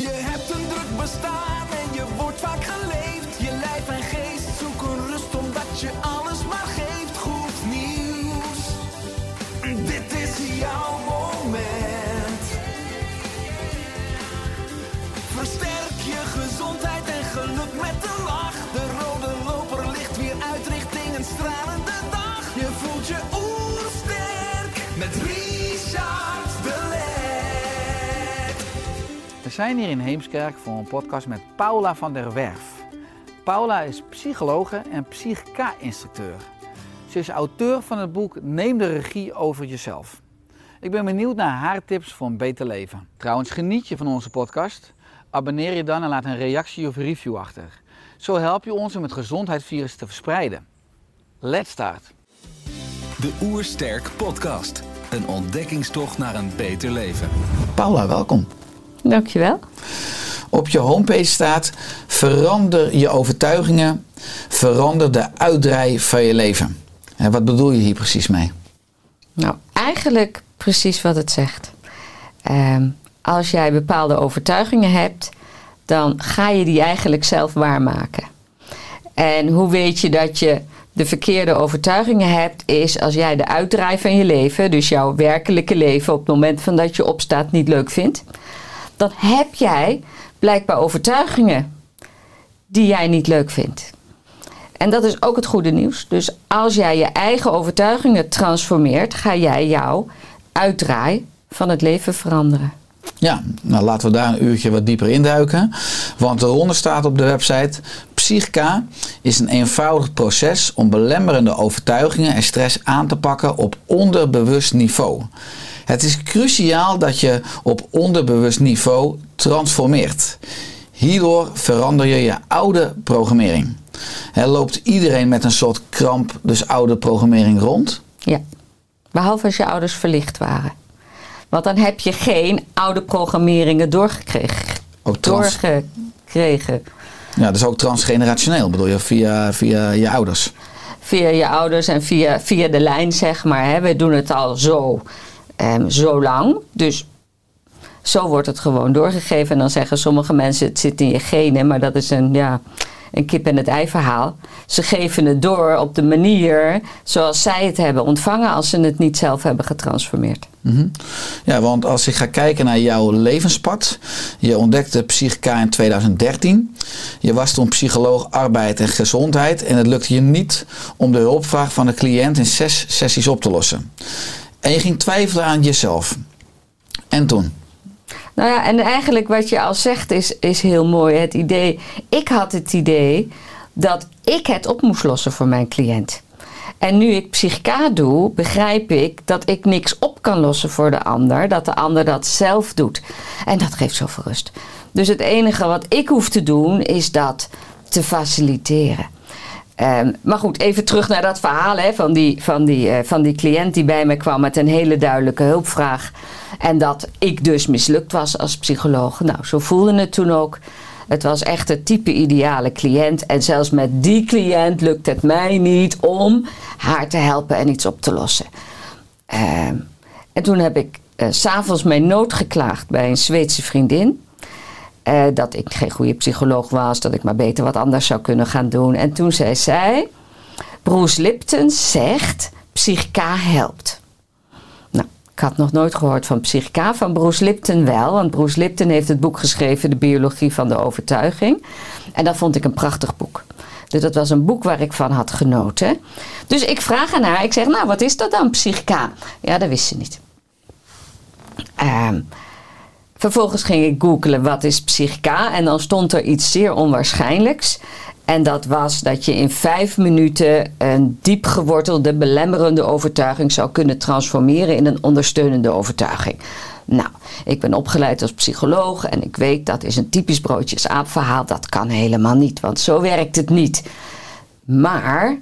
Je hebt een We zijn hier in Heemskerk voor een podcast met Paula van der Werf. Paula is psychologe en psychica-instructeur. Ze is auteur van het boek Neem de regie over jezelf. Ik ben benieuwd naar haar tips voor een beter leven. Trouwens, geniet je van onze podcast? Abonneer je dan en laat een reactie of review achter. Zo help je ons om het gezondheidsvirus te verspreiden. Let's start. De Oersterk Podcast. Een ontdekkingstocht naar een beter leven. Paula, welkom. Dankjewel. Op je homepage staat: verander je overtuigingen, verander de uitdraai van je leven. En wat bedoel je hier precies mee? Nou, eigenlijk precies wat het zegt. Ehm, als jij bepaalde overtuigingen hebt, dan ga je die eigenlijk zelf waarmaken. En hoe weet je dat je de verkeerde overtuigingen hebt, is als jij de uitdraai van je leven, dus jouw werkelijke leven op het moment van dat je opstaat, niet leuk vindt. Dan heb jij blijkbaar overtuigingen die jij niet leuk vindt. En dat is ook het goede nieuws. Dus als jij je eigen overtuigingen transformeert, ga jij jouw uitdraai van het leven veranderen. Ja, nou laten we daar een uurtje wat dieper induiken. Want eronder staat op de website: Psychica is een eenvoudig proces om belemmerende overtuigingen en stress aan te pakken op onderbewust niveau. Het is cruciaal dat je op onderbewust niveau transformeert. Hierdoor verander je je oude programmering. Loopt iedereen met een soort kramp, dus oude programmering rond? Ja. Behalve als je ouders verlicht waren. Want dan heb je geen oude programmeringen doorgekregen. Ook trans- Doorgekregen. Ja, dus ook transgenerationeel bedoel je, via, via je ouders. Via je ouders en via, via de lijn, zeg maar. Hè. We doen het al zo, ehm, zo lang. Dus zo wordt het gewoon doorgegeven. En dan zeggen sommige mensen, het zit in je genen. Maar dat is een, ja, een kip en het ei verhaal. Ze geven het door op de manier zoals zij het hebben ontvangen... als ze het niet zelf hebben getransformeerd. Mhm. Ja, want als ik ga kijken naar jouw levenspad. Je ontdekte Psychica in 2013. Je was toen psycholoog arbeid en gezondheid. En het lukte je niet om de hulpvraag van de cliënt in zes sessies op te lossen. En je ging twijfelen aan jezelf. En toen? Nou ja, en eigenlijk wat je al zegt is, is heel mooi. Het idee, ik had het idee dat ik het op moest lossen voor mijn cliënt. En nu ik psychica doe, begrijp ik dat ik niks op kan lossen voor de ander. Dat de ander dat zelf doet. En dat geeft zoveel rust. Dus het enige wat ik hoef te doen is dat te faciliteren. Ehm, maar goed, even terug naar dat verhaal hè, van, die, van, die, eh, van die cliënt die bij me kwam met een hele duidelijke hulpvraag. En dat ik dus mislukt was als psycholoog. Nou, zo voelde het toen ook. Het was echt het type ideale cliënt. En zelfs met die cliënt lukt het mij niet om haar te helpen en iets op te lossen. Ehm, en toen heb ik eh, s s'avonds mijn nood geklaagd bij een Zweedse vriendin. Dat ik geen goede psycholoog was, dat ik maar beter wat anders zou kunnen gaan doen. En toen zei zij: Bruce Lipton zegt: Psychica helpt. Nou, ik had nog nooit gehoord van Psychica, van Bruce Lipton wel. Want Bruce Lipton heeft het boek geschreven, De Biologie van de Overtuiging. En dat vond ik een prachtig boek. Dus dat was een boek waar ik van had genoten. Dus ik vraag aan haar, ik zeg, nou, wat is dat dan, Psychica? Ja, dat wist ze niet. Ehm Vervolgens ging ik googlen wat is psychica en dan stond er iets zeer onwaarschijnlijks. En dat was dat je in vijf minuten een diep gewortelde, belemmerende overtuiging zou kunnen transformeren in een ondersteunende overtuiging. Nou, ik ben opgeleid als psycholoog en ik weet dat is een typisch broodjes-aap-verhaal. Dat kan helemaal niet, want zo werkt het niet. Maar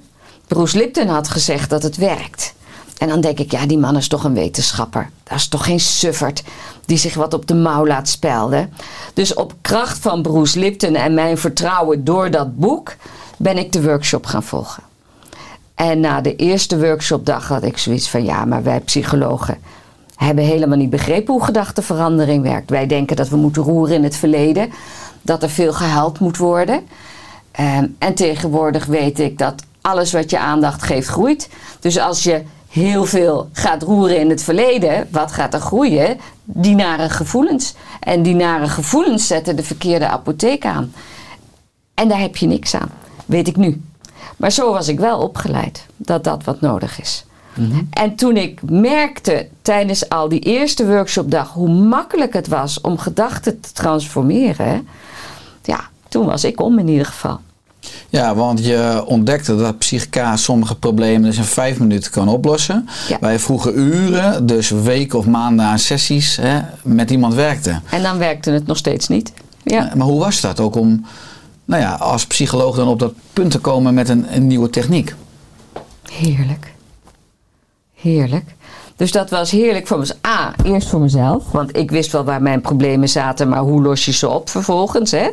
Bruce Lipton had gezegd dat het werkt. En dan denk ik, ja, die man is toch een wetenschapper. Dat is toch geen suffert die zich wat op de mouw laat spelden. Dus op kracht van Bruce Lipton en mijn vertrouwen door dat boek ben ik de workshop gaan volgen. En na de eerste workshopdag had ik zoiets van: ja, maar wij psychologen hebben helemaal niet begrepen hoe gedachteverandering werkt. Wij denken dat we moeten roeren in het verleden, dat er veel gehuild moet worden. Ehm, en tegenwoordig weet ik dat alles wat je aandacht geeft groeit. Dus als je heel veel gaat roeren in het verleden, wat gaat er groeien? Die nare gevoelens. En die nare gevoelens zetten de verkeerde apotheek aan. En daar heb je niks aan, weet ik nu. Maar zo was ik wel opgeleid, dat dat wat nodig is. En toen ik merkte tijdens al die eerste workshopdag hoe makkelijk het was om gedachten te transformeren, ja, toen was ik om in ieder geval. Ja, want je ontdekte dat psychica sommige problemen dus in vijf minuten kan oplossen. Ja. Wij vroeger uren, dus weken of maanden aan sessies hè, met iemand werkten. En dan werkte het nog steeds niet. Ja. Maar hoe was dat ook om nou ja, als psycholoog dan op dat punt te komen met een, een nieuwe techniek? Heerlijk. Heerlijk. Dus dat was heerlijk voor mezelf. A, eerst voor mezelf. Want ik wist wel waar mijn problemen zaten, maar hoe los je ze op vervolgens? Hè?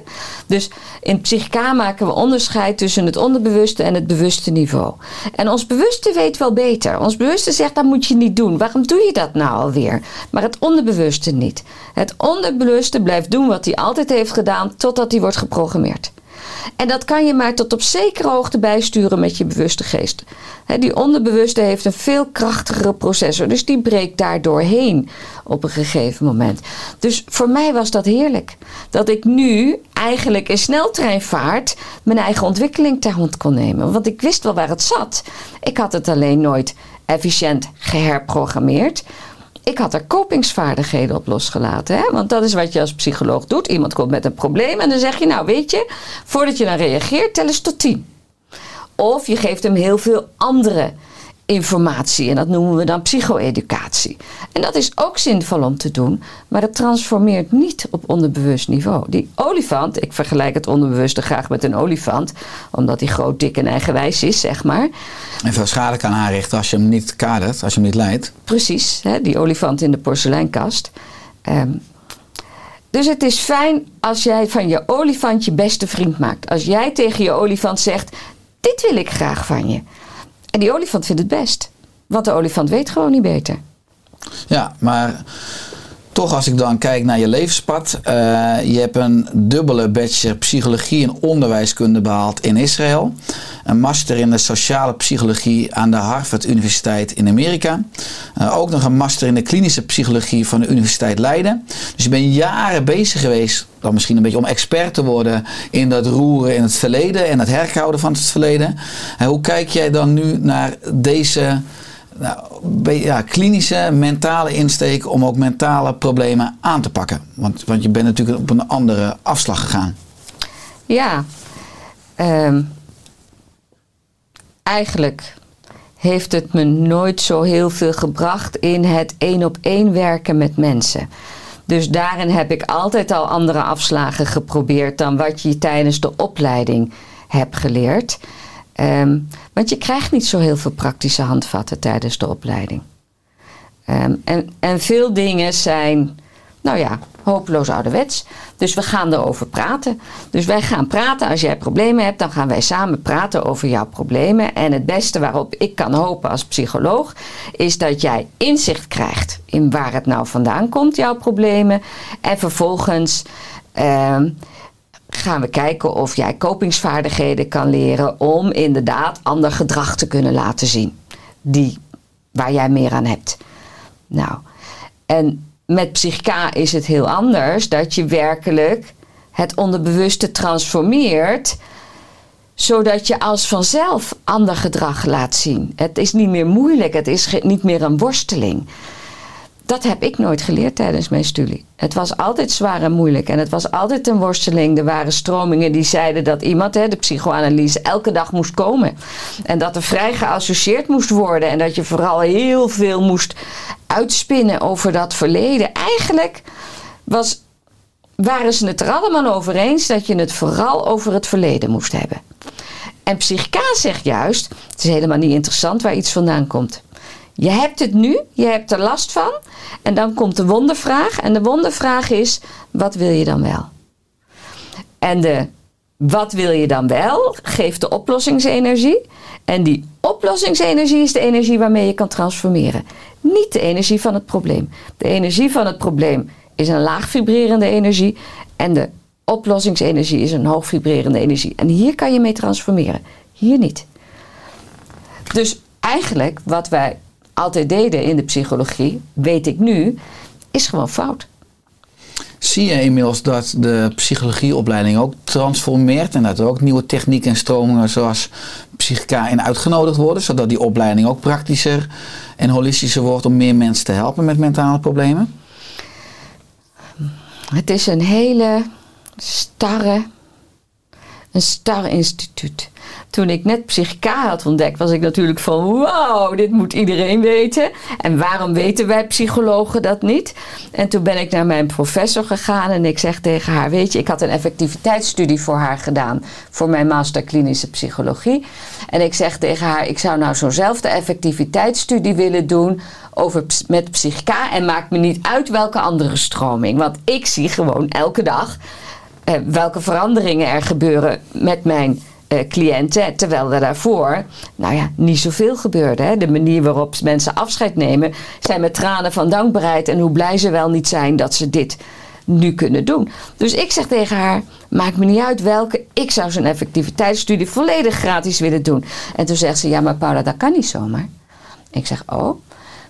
Dus in Psychica maken we onderscheid tussen het onderbewuste en het bewuste niveau. En ons bewuste weet wel beter. Ons bewuste zegt dat moet je niet doen. Waarom doe je dat nou alweer? Maar het onderbewuste niet. Het onderbewuste blijft doen wat hij altijd heeft gedaan totdat hij wordt geprogrammeerd. En dat kan je maar tot op zekere hoogte bijsturen met je bewuste geest. Die onderbewuste heeft een veel krachtigere processor, dus die breekt daar doorheen op een gegeven moment. Dus voor mij was dat heerlijk. Dat ik nu eigenlijk in sneltreinvaart mijn eigen ontwikkeling ter hand kon nemen. Want ik wist wel waar het zat. Ik had het alleen nooit efficiënt geherprogrammeerd. Ik had er kopingsvaardigheden op losgelaten. Hè? Want dat is wat je als psycholoog doet. Iemand komt met een probleem en dan zeg je, nou weet je, voordat je dan reageert, tel eens tot tien. Of je geeft hem heel veel andere informatie. En dat noemen we dan psycho-educatie. En dat is ook zinvol om te doen. Maar het transformeert niet op onderbewust niveau. Die olifant, ik vergelijk het onderbewuste graag met een olifant. Omdat hij groot, dik en eigenwijs is, zeg maar. En veel schade kan aanrichten als je hem niet kadert, als je hem niet leidt. Precies, hè, die olifant in de porseleinkast. Ehm, dus het is fijn als jij van je olifant je beste vriend maakt. Als jij tegen je olifant zegt: Dit wil ik graag van je. En die olifant vindt het best. Want de olifant weet gewoon niet beter. Ja, maar toch als ik dan kijk naar je levenspad. eh, je hebt een dubbele bachelor psychologie en onderwijskunde behaald in Israël. Een master in de sociale psychologie aan de Harvard Universiteit in Amerika. Eh, ook nog een master in de klinische psychologie van de Universiteit Leiden. Dus je bent jaren bezig geweest, dan misschien een beetje om expert te worden in dat roeren in het verleden en het herhouden van het verleden. En hoe kijk jij dan nu naar deze nou, ja, klinische, mentale insteek om ook mentale problemen aan te pakken? Want, want je bent natuurlijk op een andere afslag gegaan. Ja, ehm, eigenlijk heeft het me nooit zo heel veel gebracht in het één op één werken met mensen. Dus daarin heb ik altijd al andere afslagen geprobeerd dan wat je tijdens de opleiding hebt geleerd. Ehm, want je krijgt niet zo heel veel praktische handvatten tijdens de opleiding. Ehm, en, en veel dingen zijn, nou ja, hopeloos ouderwets. Dus we gaan erover praten. Dus wij gaan praten. Als jij problemen hebt, dan gaan wij samen praten over jouw problemen. En het beste waarop ik kan hopen als psycholoog, is dat jij inzicht krijgt in waar het nou vandaan komt, jouw problemen. En vervolgens. ehm, gaan we kijken of jij kopingsvaardigheden kan leren om inderdaad ander gedrag te kunnen laten zien. Die, waar jij meer aan hebt. Nou, en met Psychica is het heel anders dat je werkelijk het onderbewuste transformeert zodat je als vanzelf ander gedrag laat zien. Het is niet meer moeilijk, het is niet meer een worsteling. Dat heb ik nooit geleerd tijdens mijn studie. Het was altijd zwaar en moeilijk. En het was altijd een worsteling. Er waren stromingen die zeiden dat iemand, hè, de psychoanalyse, elke dag moest komen. En dat er vrij geassocieerd moest worden. En dat je vooral heel veel moest uitspinnen over dat verleden. Eigenlijk was, waren ze het er allemaal over eens dat je het vooral over het verleden moest hebben. En Psychica zegt juist: het is helemaal niet interessant waar iets vandaan komt. Je hebt het nu, je hebt er last van. En dan komt de wondervraag. En de wondervraag is: wat wil je dan wel? En de wat wil je dan wel geeft de oplossingsenergie. En die oplossingsenergie is de energie waarmee je kan transformeren. Niet de energie van het probleem. De energie van het probleem is een laag vibrerende energie. En de oplossingsenergie is een hoog vibrerende energie. En hier kan je mee transformeren. Hier niet. Dus eigenlijk wat wij altijd deden in de psychologie, weet ik nu, is gewoon fout. Zie je inmiddels dat de psychologieopleiding ook transformeert en dat er ook nieuwe technieken en stromingen zoals psychica in uitgenodigd worden, zodat die opleiding ook praktischer en holistischer wordt om meer mensen te helpen met mentale problemen? Het is een hele starre, een star instituut. Toen ik net psychica had ontdekt, was ik natuurlijk van wow, dit moet iedereen weten. En waarom weten wij psychologen dat niet? En toen ben ik naar mijn professor gegaan en ik zeg tegen haar, weet je, ik had een effectiviteitsstudie voor haar gedaan voor mijn master klinische psychologie. En ik zeg tegen haar, ik zou nou zo'nzelfde effectiviteitsstudie willen doen over, met psychica en maakt me niet uit welke andere stroming. Want ik zie gewoon elke dag eh, welke veranderingen er gebeuren met mijn eh, cliënten. Terwijl er daarvoor, nou ja, niet zoveel gebeurde. Hè. De manier waarop mensen afscheid nemen, zijn met tranen van dankbaarheid en hoe blij ze wel niet zijn dat ze dit nu kunnen doen. Dus ik zeg tegen haar: maakt me niet uit welke. Ik zou zo'n effectiviteitsstudie volledig gratis willen doen. En toen zegt ze: ja, maar Paula, dat kan niet zomaar. Ik zeg: oh.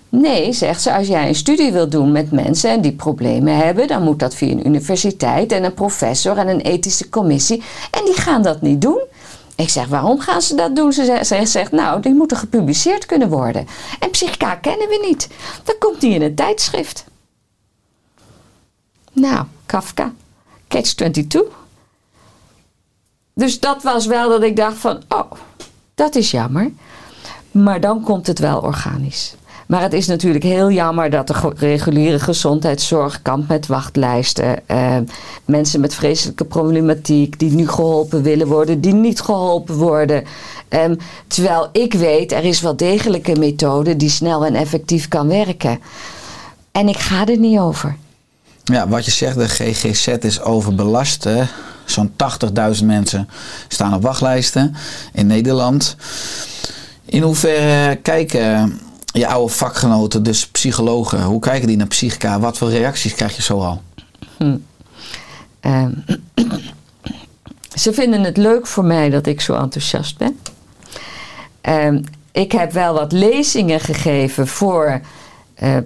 Nee, zegt ze, als jij een studie wil doen met mensen en die problemen hebben, dan moet dat via een universiteit en een professor en een ethische commissie. En die gaan dat niet doen. Ik zeg, waarom gaan ze dat doen? Ze zegt, nou, die moeten gepubliceerd kunnen worden. En psychica kennen we niet. Dan komt die in een tijdschrift. Nou, Kafka, Catch 22. Dus dat was wel dat ik dacht van, oh, dat is jammer. Maar dan komt het wel organisch. Maar het is natuurlijk heel jammer dat de reguliere gezondheidszorg kampt met wachtlijsten. Eh, mensen met vreselijke problematiek die nu geholpen willen worden, die niet geholpen worden. Eh, terwijl ik weet, er is wel degelijk een methode die snel en effectief kan werken. En ik ga er niet over. Ja, wat je zegt, de GGZ is overbelast. Zo'n 80.000 mensen staan op wachtlijsten in Nederland. In hoeverre kijken je oude vakgenoten, dus psychologen, hoe kijken die naar psychica? Wat voor reacties krijg je zoal? Ehm, ze vinden het leuk voor mij dat ik zo enthousiast ben. Ehm, ik heb wel wat lezingen gegeven voor eh,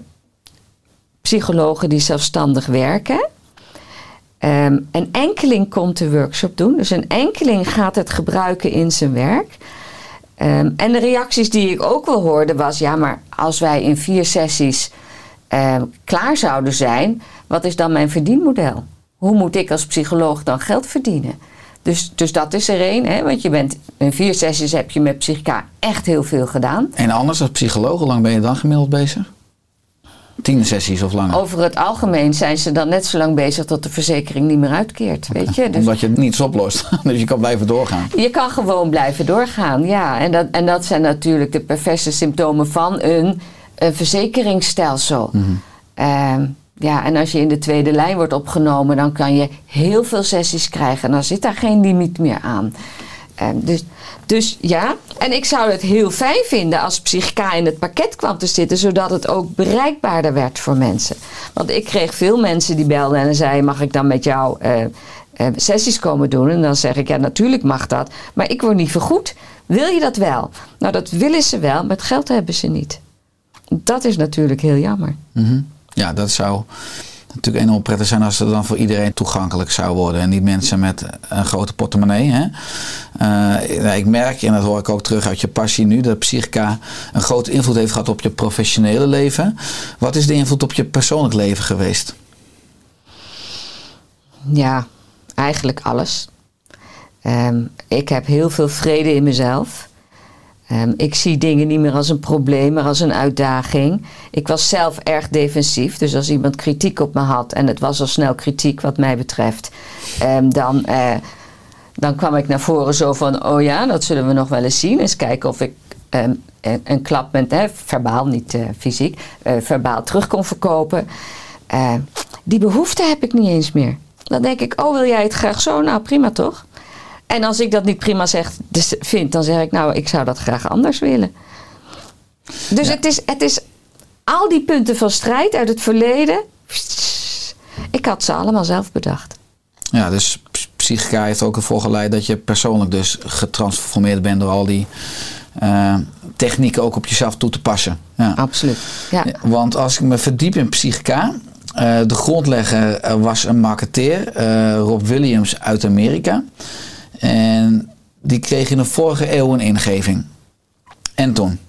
psychologen die zelfstandig werken. Ehm, een enkeling komt de workshop doen, dus een enkeling gaat het gebruiken in zijn werk. Ehm, en de reacties die ik ook wel hoorde was: ja, maar als wij in vier sessies ehm, klaar zouden zijn, wat is dan mijn verdienmodel? Hoe moet ik als psycholoog dan geld verdienen? Dus, dus dat is er één, hè? want je bent in vier sessies heb je met psychica echt heel veel gedaan. En anders als psycholoog, hoe lang ben je dan gemiddeld bezig? Tien sessies of langer? Over het algemeen zijn ze dan net zo lang bezig tot de verzekering niet meer uitkeert. Weet je? Dus Omdat je niets oplost. Dus je kan blijven doorgaan. Je kan gewoon blijven doorgaan, ja. En dat, en dat zijn natuurlijk de perverse symptomen van een, een verzekeringsstelsel. Ehm, ja, en als je in de tweede lijn wordt opgenomen, dan kan je heel veel sessies krijgen. En dan zit daar geen limiet meer aan. Ehm, dus, dus ja, en ik zou het heel fijn vinden als psychica in het pakket kwam te zitten, zodat het ook bereikbaarder werd voor mensen. Want ik kreeg veel mensen die belden en zeiden: Mag ik dan met jou eh, eh, sessies komen doen? En dan zeg ik: Ja, natuurlijk mag dat, maar ik word niet vergoed. Wil je dat wel? Nou, dat willen ze wel, maar geld hebben ze niet. Dat is natuurlijk heel jammer. Mhm. Ja, dat zou natuurlijk enorm prettig zijn als het dan voor iedereen toegankelijk zou worden. En niet mensen met een grote portemonnee. Hè? Eh, ik merk, en dat hoor ik ook terug uit je passie nu, dat psychica een grote invloed heeft gehad op je professionele leven. Wat is de invloed op je persoonlijk leven geweest? Ja, eigenlijk alles. Ehm, ik heb heel veel vrede in mezelf. Ehm, ik zie dingen niet meer als een probleem, maar als een uitdaging. Ik was zelf erg defensief. Dus als iemand kritiek op me had, en het was al snel kritiek wat mij betreft, ehm, dan, eh, dan kwam ik naar voren zo van: oh ja, dat zullen we nog wel eens zien. Eens kijken of ik een, een klap met, verbaal, niet eh, fysiek, eh, verbaal terug kon verkopen. die behoefte heb ik niet eens meer. Dan denk ik: oh, wil jij het graag zo? Nou, prima toch? En als ik dat niet prima zeg, dus vind, dan zeg ik nou, ik zou dat graag anders willen. Dus het, is, het is al die punten van strijd uit het verleden. Ik had ze allemaal zelf bedacht. Ja, dus psychica heeft ook ervoor geleid dat je persoonlijk dus getransformeerd bent door al die uh, technieken ook op jezelf toe te passen. Ja. Absoluut. Ja. Want als ik me verdiep in psychica, uh, de grondlegger was een marketeer, uh, Rob Williams uit Amerika. En die kreeg in de vorige eeuw een ingeving. En toen?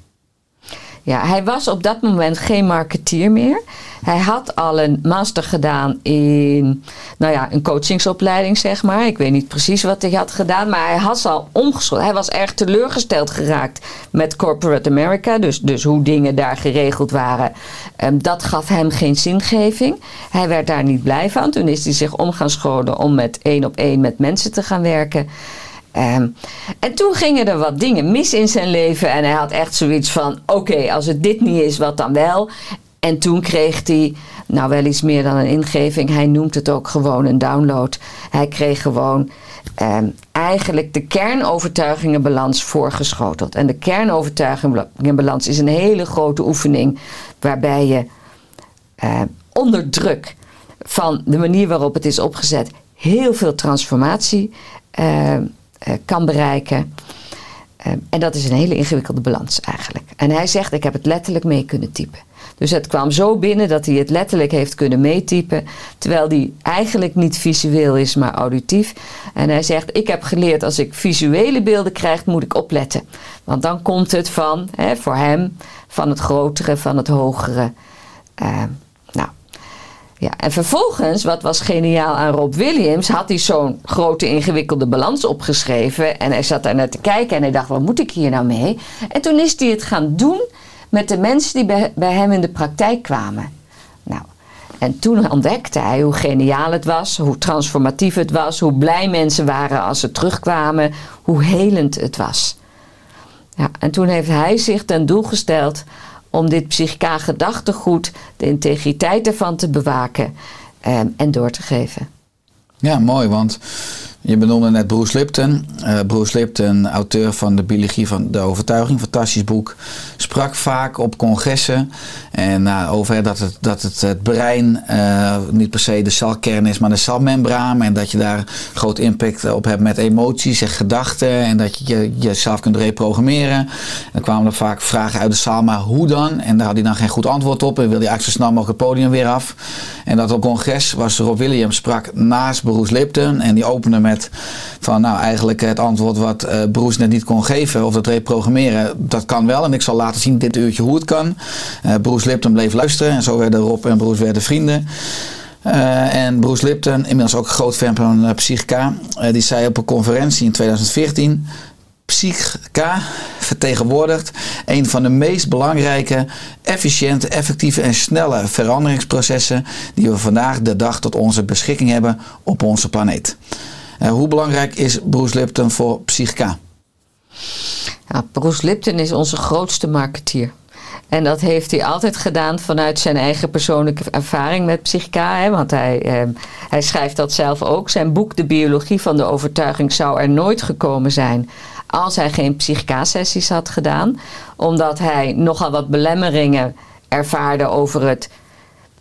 Ja, hij was op dat moment geen marketeer meer. Hij had al een master gedaan in, nou ja, een coachingsopleiding, zeg maar. Ik weet niet precies wat hij had gedaan, maar hij had al omgeschoold. Hij was erg teleurgesteld geraakt met corporate America, dus, dus hoe dingen daar geregeld waren. Um, dat gaf hem geen zingeving. Hij werd daar niet blij van. Toen is hij zich om gaan scholen om met één op één met mensen te gaan werken. Um, en toen gingen er wat dingen mis in zijn leven. En hij had echt zoiets van: oké, als het dit niet is, wat dan wel? En toen kreeg hij, nou wel iets meer dan een ingeving. Hij noemt het ook gewoon een download. Hij kreeg gewoon um, eigenlijk de kernovertuigingenbalans voorgeschoteld. En de kernovertuigingenbalans is een hele grote oefening. Waarbij je uh, onder druk van de manier waarop het is opgezet. heel veel transformatie. Uh, uh, kan bereiken. En dat is een hele ingewikkelde balans eigenlijk. En hij zegt, ik heb het letterlijk mee kunnen typen. Dus het kwam zo binnen dat hij het letterlijk heeft kunnen meetypen. Terwijl die eigenlijk niet visueel is, maar auditief. En hij zegt, ik heb geleerd als ik visuele beelden krijg, moet ik opletten. Want dan komt het van, hè, voor hem, van het grotere, van het hogere. Uh, ja, en vervolgens, wat was geniaal aan Rob Williams, had hij zo'n grote ingewikkelde balans opgeschreven. En hij zat daar naar te kijken en hij dacht, wat moet ik hier nou mee? En toen is hij het gaan doen met de mensen die bij, hem in de praktijk kwamen. Nou, en toen ontdekte hij hoe geniaal het was, hoe transformatief het was, hoe blij mensen waren als ze terugkwamen, hoe helend het was. Ja, en toen heeft hij zich ten doel gesteld om dit psychica gedachtegoed, de integriteit ervan te bewaken ehm, en door te geven. Ja, mooi, want je benoemde net Bruce Lipton. Uh, Bruce Lipton, auteur van de biologie van de overtuiging, fantastisch boek, sprak vaak op congressen en over dat het, dat het, het brein uh, niet per se de celkern is, maar de celmembraan. En dat je daar groot impact op hebt met emoties en gedachten en dat je, je jezelf kunt reprogrammeren. En dan kwamen er vaak vragen uit de zaal, maar hoe dan? En daar had hij dan geen goed antwoord op en wilde hij eigenlijk zo snel mogelijk het podium weer af. En dat op congres was Rob Williams sprak naast Bruce Lipton en die opende met van nou eigenlijk het antwoord wat uh, Bruce net niet kon geven of het reprogrammeren, dat kan wel. En ik zal laten zien dit uurtje hoe het kan. Uh, Bruce Lipton bleef luisteren en zo werden Rob en Bruce werden vrienden. Uh, en Bruce Lipton, inmiddels ook groot fan van Psychica, die zei op een conferentie in 2014: Psychica vertegenwoordigt een van de meest belangrijke, efficiënte, effectieve en snelle veranderingsprocessen die we vandaag de dag tot onze beschikking hebben op onze planeet. Uh, hoe belangrijk is Bruce Lipton voor Psychica? Ja, Bruce Lipton is onze grootste marketeer. En dat heeft hij altijd gedaan vanuit zijn eigen persoonlijke ervaring met psychica. Hè? Want hij, eh, hij schrijft dat zelf ook. Zijn boek De Biologie van de Overtuiging zou er nooit gekomen zijn als hij geen psychica-sessies had gedaan. Omdat hij nogal wat belemmeringen ervaarde over het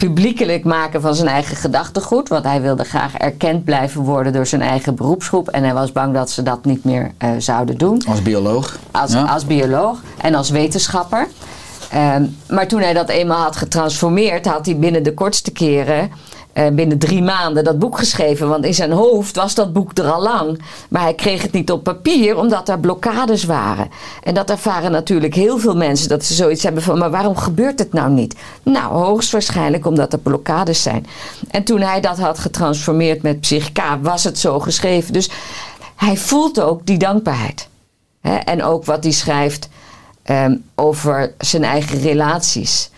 publiekelijk maken van zijn eigen gedachtegoed. Want hij wilde graag erkend blijven worden door zijn eigen beroepsgroep. En hij was bang dat ze dat niet meer uh, zouden doen. Als bioloog? Als, ja. als bioloog en als wetenschapper. Um, maar toen hij dat eenmaal had getransformeerd, had hij binnen de kortste keren eh, binnen drie maanden dat boek geschreven. Want in zijn hoofd was dat boek er al lang. Maar hij kreeg het niet op papier omdat er blokkades waren. En dat ervaren natuurlijk heel veel mensen. Dat ze zoiets hebben van, maar waarom gebeurt het nou niet? Nou, hoogstwaarschijnlijk omdat er blokkades zijn. En toen hij dat had getransformeerd met Psychica, was het zo geschreven. Dus hij voelt ook die dankbaarheid. En ook wat hij schrijft ehm, over zijn eigen relaties.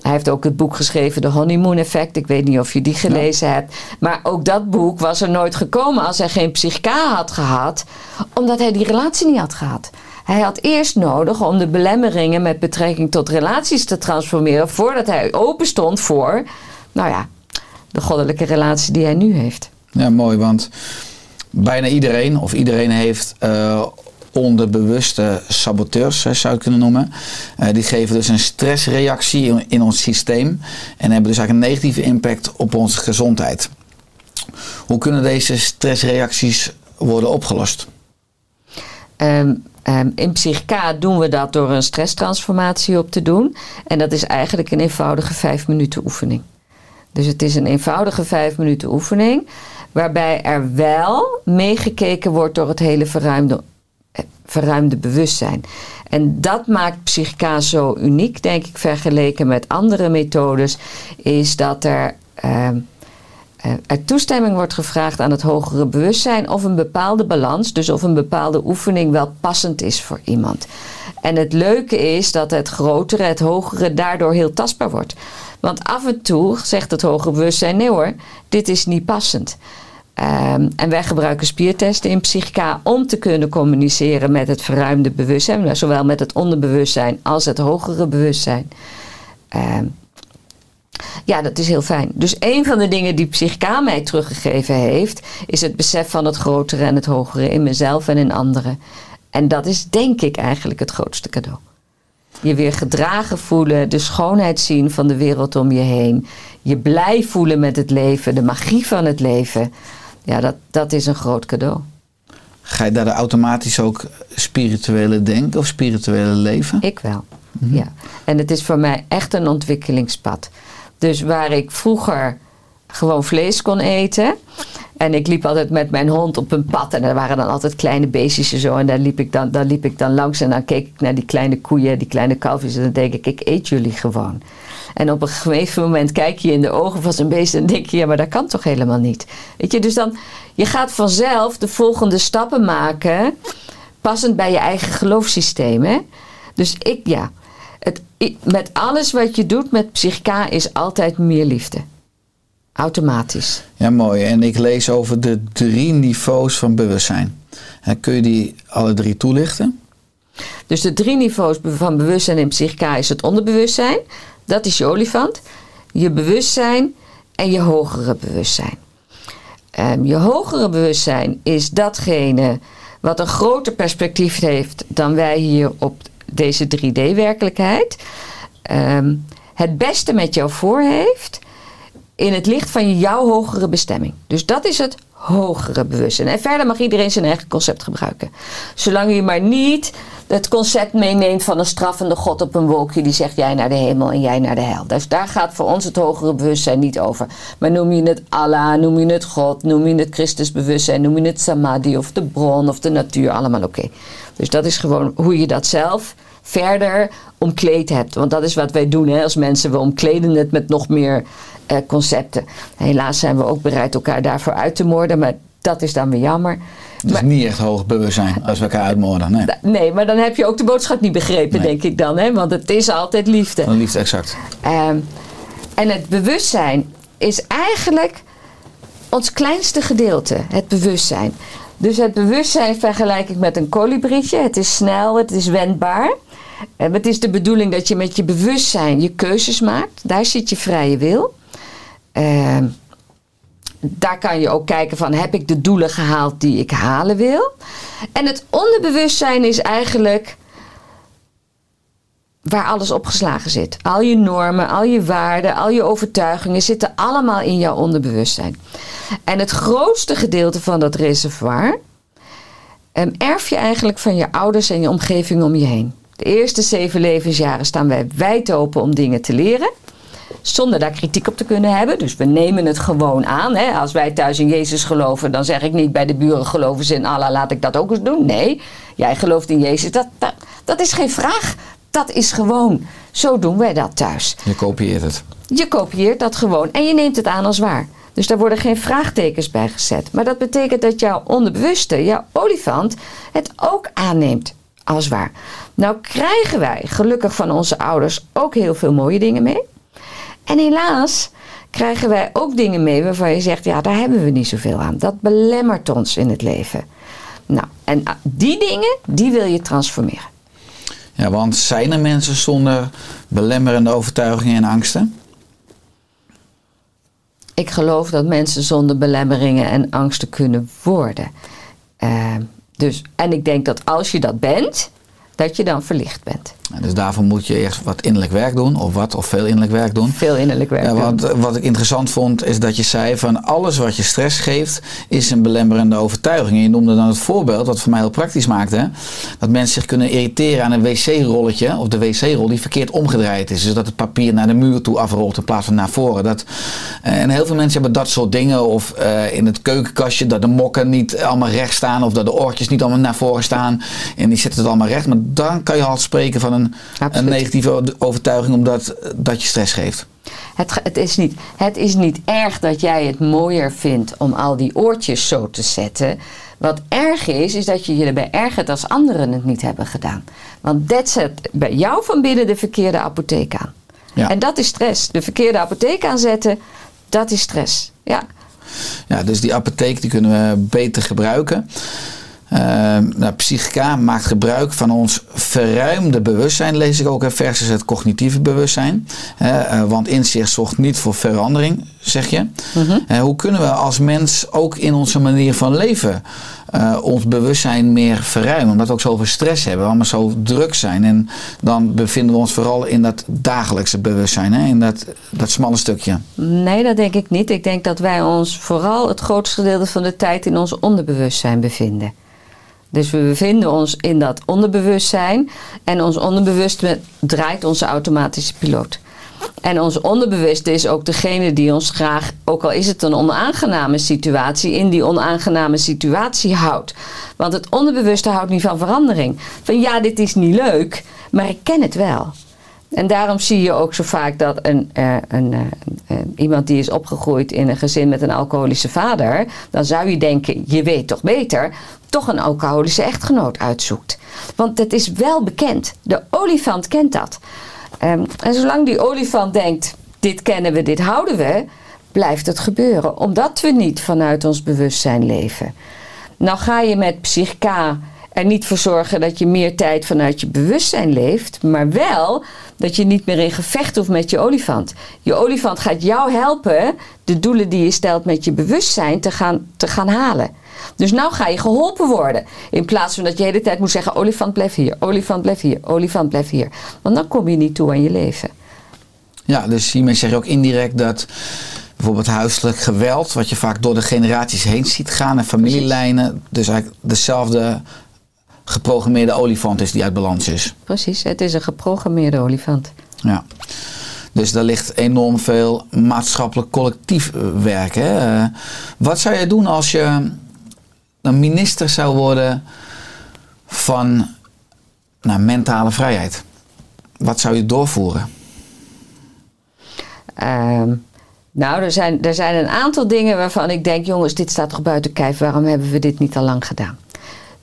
Hij heeft ook het boek geschreven, The Honeymoon Effect. Ik weet niet of je die gelezen hebt. Maar ook dat boek was er nooit gekomen als hij geen psychica had gehad. Omdat hij die relatie niet had gehad. Hij had eerst nodig om de belemmeringen met betrekking tot relaties te transformeren. Voordat hij open stond voor, nou ja, de goddelijke relatie die hij nu heeft. Ja, mooi, want bijna iedereen of iedereen heeft eh, onderbewuste saboteurs, zou je kunnen noemen. Eh, die geven dus een stressreactie in, ons systeem en hebben dus eigenlijk een negatieve impact op onze gezondheid. Hoe kunnen deze stressreacties worden opgelost? Ehm, ehm, in Psychica doen we dat door een stresstransformatie op te doen. En dat is eigenlijk een eenvoudige vijf minuten oefening. Dus het is een eenvoudige vijf minuten oefening. Waarbij er wel meegekeken wordt door het hele verruimde, verruimde bewustzijn. En dat maakt Psychica zo uniek, denk ik, vergeleken met andere methodes. Is dat er. ehm, eh, er toestemming wordt gevraagd aan het hogere bewustzijn of een bepaalde balans, dus of een bepaalde oefening wel passend is voor iemand. En het leuke is dat het grotere, het hogere daardoor heel tastbaar wordt. Want af en toe zegt het hogere bewustzijn: nee hoor, dit is niet passend. Ehm, en wij gebruiken spiertesten in Psychica om te kunnen communiceren met het verruimde bewustzijn, zowel met het onderbewustzijn als het hogere bewustzijn. Ehm, ja, dat is heel fijn. Dus een van de dingen die Psychica mij teruggegeven heeft, is het besef van het grotere en het hogere in mezelf en in anderen. En dat is denk ik eigenlijk het grootste cadeau. Je weer gedragen voelen, de schoonheid zien van de wereld om je heen. Je blij voelen met het leven, de magie van het leven. Ja, dat, dat is een groot cadeau. Ga je daar automatisch ook spirituele denken of spirituele leven? Ik wel. Ja. En het is voor mij echt een ontwikkelingspad. Dus waar ik vroeger gewoon vlees kon eten. En ik liep altijd met mijn hond op een pad. En er waren dan altijd kleine beestjes en zo. En daar liep, ik dan, daar liep ik dan langs. En dan keek ik naar die kleine koeien, die kleine kalfjes. En dan denk ik, ik eet jullie gewoon. En op een gegeven moment kijk je in de ogen van zo'n beest. En denk je, ja, maar dat kan toch helemaal niet. Weet je, dus dan, je gaat vanzelf de volgende stappen maken. Passend bij je eigen geloofssysteem. Hè? Dus ik, ja. Het, met alles wat je doet met Psychica is altijd meer liefde. Automatisch. Ja, mooi. En ik lees over de drie niveaus van bewustzijn. En kun je die alle drie toelichten? Dus de drie niveaus van bewustzijn in Psychica is het onderbewustzijn. Dat is je olifant. Je bewustzijn en je hogere bewustzijn. Ehm, je hogere bewustzijn is datgene wat een groter perspectief heeft dan wij hier op deze 3D-werkelijkheid. Ehm, het beste met jou voor heeft in het licht van jouw hogere bestemming. Dus dat is het hogere bewustzijn. En verder mag iedereen zijn eigen concept gebruiken. Zolang je maar niet het concept meeneemt van een straffende God op een wolkje die zegt jij naar de hemel en jij naar de hel. Dus daar gaat voor ons het hogere bewustzijn niet over. Maar noem je het Allah, noem je het God, noem je het Christusbewustzijn, noem je het Samadhi of de bron of de natuur, allemaal oké. Dus dat is gewoon hoe je dat zelf verder omkleed hebt. Want dat is wat wij doen hè, als mensen. We omkleden het met nog meer eh, concepten. Helaas zijn we ook bereid elkaar daarvoor uit te moorden. Maar dat is dan weer jammer. Dat is niet echt hoog bewustzijn als we elkaar uitmoorden. Nee, Nee, maar dan heb je ook de boodschap niet begrepen, Nee. denk ik dan. Hè? Want het is altijd liefde. van liefde exact. Ehm, en het bewustzijn is eigenlijk ons kleinste gedeelte, het bewustzijn. Dus het bewustzijn vergelijk ik met een kolibrietje. Het is snel, het is wendbaar. En het is de bedoeling dat je met je bewustzijn je keuzes maakt. Daar zit je vrije wil. Ehm, daar kan je ook kijken van heb ik de doelen gehaald die ik halen wil. En het onderbewustzijn is eigenlijk waar alles opgeslagen zit. Al je normen, al je waarden, al je overtuigingen zitten allemaal in jouw onderbewustzijn. En het grootste gedeelte van dat reservoir em, erf je eigenlijk van je ouders en je omgeving om je heen. De eerste zeven levensjaren staan wij wijd open om dingen te leren. Zonder daar kritiek op te kunnen hebben. Dus we nemen het gewoon aan. Hè. Als wij thuis in Jezus geloven, dan zeg ik niet bij de buren geloven ze in Allah, laat ik dat ook eens doen. Nee, jij gelooft in Jezus. Dat, dat, dat is geen vraag. Dat is gewoon. Zo doen wij dat thuis. Je kopieert het. Je kopieert dat gewoon en je neemt het aan als waar. Dus daar worden geen vraagtekens bij gezet. Maar dat betekent dat jouw onderbewuste, jouw olifant, het ook aanneemt als waar. Nou krijgen wij gelukkig van onze ouders ook heel veel mooie dingen mee. En helaas krijgen wij ook dingen mee waarvan je zegt, ja, daar hebben we niet zoveel aan. Dat belemmert ons in het leven. Nou, en ah, die dingen, die wil je transformeren. Ja, want zijn er mensen zonder belemmerende overtuigingen en angsten? Ik geloof dat mensen zonder belemmeringen en angsten kunnen worden. Uh, dus, en ik denk dat als je dat bent, dat je dan verlicht bent. Dus daarvoor moet je eerst wat innerlijk werk doen, of wat, of veel innerlijk werk doen. Veel innerlijk werk ja, wat, wat ik interessant vond, is dat je zei van alles wat je stress geeft, is een belemmerende overtuiging. En je noemde dan het voorbeeld, wat voor mij heel praktisch maakte, dat mensen zich kunnen irriteren aan een wc-rolletje, of de wc-rol die verkeerd omgedraaid is. Dus dat het papier naar de muur toe afrolt in plaats van naar voren. Dat, eh, en heel veel mensen hebben dat soort dingen, of uh, in het keukenkastje, dat de mokken niet allemaal recht staan, of dat de oortjes niet allemaal naar voren staan. En die zetten het allemaal recht. Maar dan kan je al spreken van een een, een negatieve overtuiging omdat dat je stress geeft. Het, het, is niet, het is niet erg dat jij het mooier vindt om al die oortjes zo te zetten. Wat erg is, is dat je je erbij ergert als anderen het niet hebben gedaan. Want dat zet bij jou van binnen de verkeerde apotheek aan. Ja. En dat is stress. De verkeerde apotheek aanzetten, dat is stress. Ja. Ja, dus die apotheek die kunnen we beter gebruiken. Uh, nou, Psychica maakt gebruik van ons verruimde bewustzijn, lees ik ook, versus het cognitieve bewustzijn. Uh, want inzicht zorgt niet voor verandering, zeg je. Uh, hoe kunnen we als mens ook in onze manier van leven ons bewustzijn meer verruimen? Omdat we ook zoveel stress hebben, omdat we zo druk zijn. En dan bevinden we ons vooral in dat dagelijkse bewustzijn, hè? in dat, dat smalle stukje. Nee, dat denk ik niet. Ik denk dat wij ons vooral het grootste gedeelte van de tijd in ons onderbewustzijn bevinden. Dus we bevinden ons in dat onderbewustzijn. En ons onderbewuste draait onze automatische piloot. En ons onderbewuste is ook degene die ons graag, ook al is het een onaangename situatie, in die onaangename situatie houdt. Want het onderbewuste houdt niet van verandering. Van ja, dit is niet leuk, maar ik ken het wel. En daarom zie je ook zo vaak dat een, uh, een, uh, iemand die is opgegroeid in een gezin met een alcoholische vader, dan zou je denken, je weet toch beter, toch een alcoholische echtgenoot uitzoekt. Want het is wel bekend. De olifant kent dat. Um, en zolang die olifant denkt, dit kennen we, dit houden we, blijft het gebeuren. Omdat we niet vanuit ons bewustzijn leven. Nou ga je met psychica er niet voor zorgen dat je meer tijd vanuit je bewustzijn leeft, maar wel dat je niet meer in gevecht hoeft met je olifant. Je olifant gaat jou helpen de doelen die je stelt met je bewustzijn te gaan, te gaan halen. Dus nou ga je geholpen worden. In plaats van dat je de hele tijd moet zeggen: olifant blijf hier, olifant blijf hier, olifant blijf hier. Want dan kom je niet toe aan je leven. Ja, dus hiermee zeg je ook indirect dat bijvoorbeeld huiselijk geweld, wat je vaak door de generaties heen ziet gaan en familielijnen, dus eigenlijk dezelfde geprogrammeerde olifant is die uit balans is. Precies, het is een geprogrammeerde olifant. Ja. Dus daar ligt enorm veel maatschappelijk collectief werk. Hè? wat zou je doen als je een minister zou worden van nou, mentale vrijheid? Wat zou je doorvoeren? Um, nou, er zijn, er zijn een aantal dingen waarvan ik denk: jongens, dit staat toch buiten kijf, waarom hebben we dit niet al lang gedaan?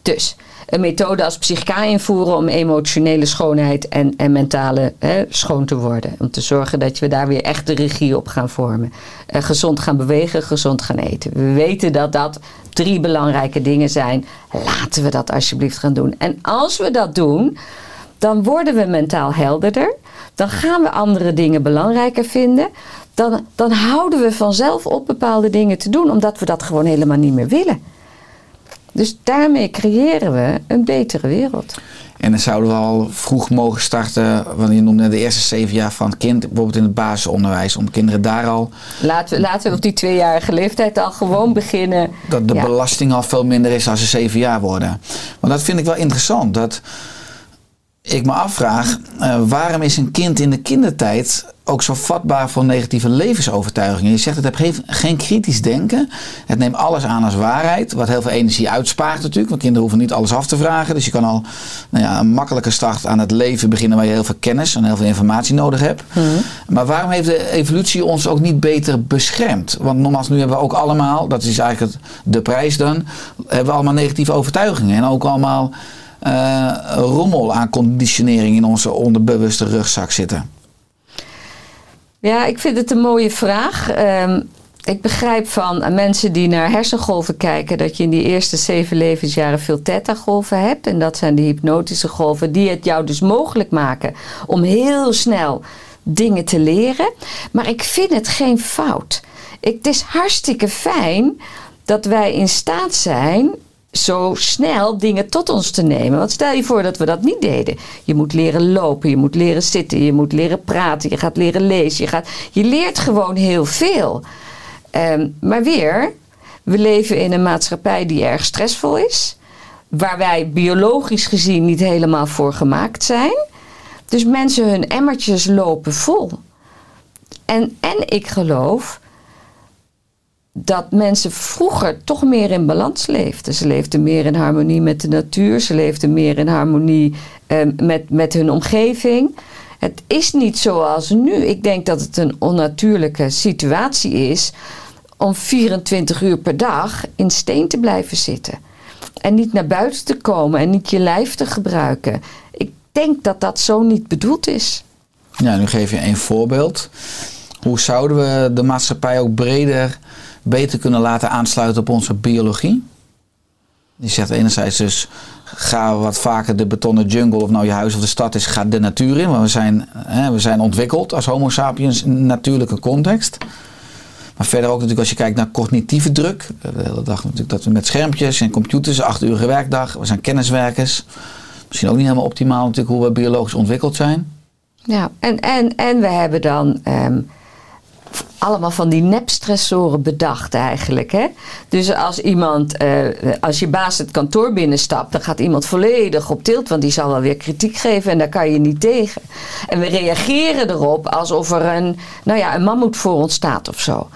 Dus een methode als psychica invoeren om emotionele schoonheid en, en mentale hè, schoon te worden. Om te zorgen dat we daar weer echt de regie op gaan vormen. Uh, gezond gaan bewegen, gezond gaan eten. We weten dat dat drie belangrijke dingen zijn. Laten we dat alsjeblieft gaan doen. En als we dat doen, dan worden we mentaal helderder. Dan gaan we andere dingen belangrijker vinden. Dan, dan houden we vanzelf op bepaalde dingen te doen, omdat we dat gewoon helemaal niet meer willen. Dus daarmee creëren we een betere wereld. En dan zouden we al vroeg mogen starten, want je noemde de eerste zeven jaar van het kind, bijvoorbeeld in het basisonderwijs, om kinderen daar al. Laten we, laten we op die tweejarige leeftijd al gewoon beginnen. Dat de belasting al veel minder is als ze zeven jaar worden. Maar dat vind ik wel interessant. Dat ik me afvraag, uh, waarom is een kind in de kindertijd ook zo vatbaar voor negatieve levensovertuigingen. Je zegt het heeft geen, geen kritisch denken. Het neemt alles aan als waarheid. Wat heel veel energie uitspaart natuurlijk. Want kinderen hoeven niet alles af te vragen. Dus je kan al nou ja, een makkelijke start aan het leven beginnen waar je heel veel kennis en heel veel informatie nodig hebt. Maar waarom heeft de evolutie ons ook niet beter beschermd? Want nogmaals, nu hebben we ook allemaal, dat is eigenlijk het, de prijs dan, hebben we allemaal negatieve overtuigingen. En ook allemaal eh, rommel aan conditionering in onze onderbewuste rugzak zitten. Ja, ik vind het een mooie vraag. Ehm, ik begrijp van mensen die naar hersengolven kijken dat je in die eerste zeven levensjaren veel theta-golven hebt. En dat zijn de hypnotische golven die het jou dus mogelijk maken om heel snel dingen te leren. Maar ik vind het geen fout. Het is hartstikke fijn dat wij in staat zijn zo snel dingen tot ons te nemen. Want stel je voor dat we dat niet deden. Je moet leren lopen, je moet leren zitten, je moet leren praten, je gaat leren lezen. Je, gaat, je leert gewoon heel veel. Ehm, maar weer, we leven in een maatschappij die erg stressvol is. Waar wij biologisch gezien niet helemaal voor gemaakt zijn. Dus mensen hun emmertjes lopen vol. En, en ik geloof dat mensen vroeger toch meer in balans leefden. Ze leefden meer in harmonie met de natuur. Ze leefden meer in harmonie eh, met, met hun omgeving. Het is niet zoals nu. Ik denk dat het een onnatuurlijke situatie is om 24 uur per dag in steen te blijven zitten. En niet naar buiten te komen en niet je lijf te gebruiken. Ik denk dat dat zo niet bedoeld is. Ja, nu geef je een voorbeeld. Hoe zouden we de maatschappij ook breder beter kunnen laten aansluiten op onze biologie? Je zegt enerzijds dus, ga wat vaker de betonnen jungle, of nou je huis of de stad is, ga de natuur in. Want we zijn, hè, we zijn ontwikkeld als homo sapiens in een natuurlijke context. Maar verder ook natuurlijk als je kijkt naar cognitieve druk. De hele dag natuurlijk dat we met schermpjes en computers, acht uur werkdag. We zijn kenniswerkers. Misschien ook niet helemaal optimaal natuurlijk hoe we biologisch ontwikkeld zijn. Ja, en, en, en we hebben dan ehm, allemaal van die nepstressoren bedacht eigenlijk. Hè? Dus als iemand, eh, als je baas het kantoor binnenstapt, dan gaat iemand volledig op tilt, want die zal wel weer kritiek geven en daar kan je niet tegen. En we reageren erop alsof er een, nou ja, een mammoet voor ons staat of zo.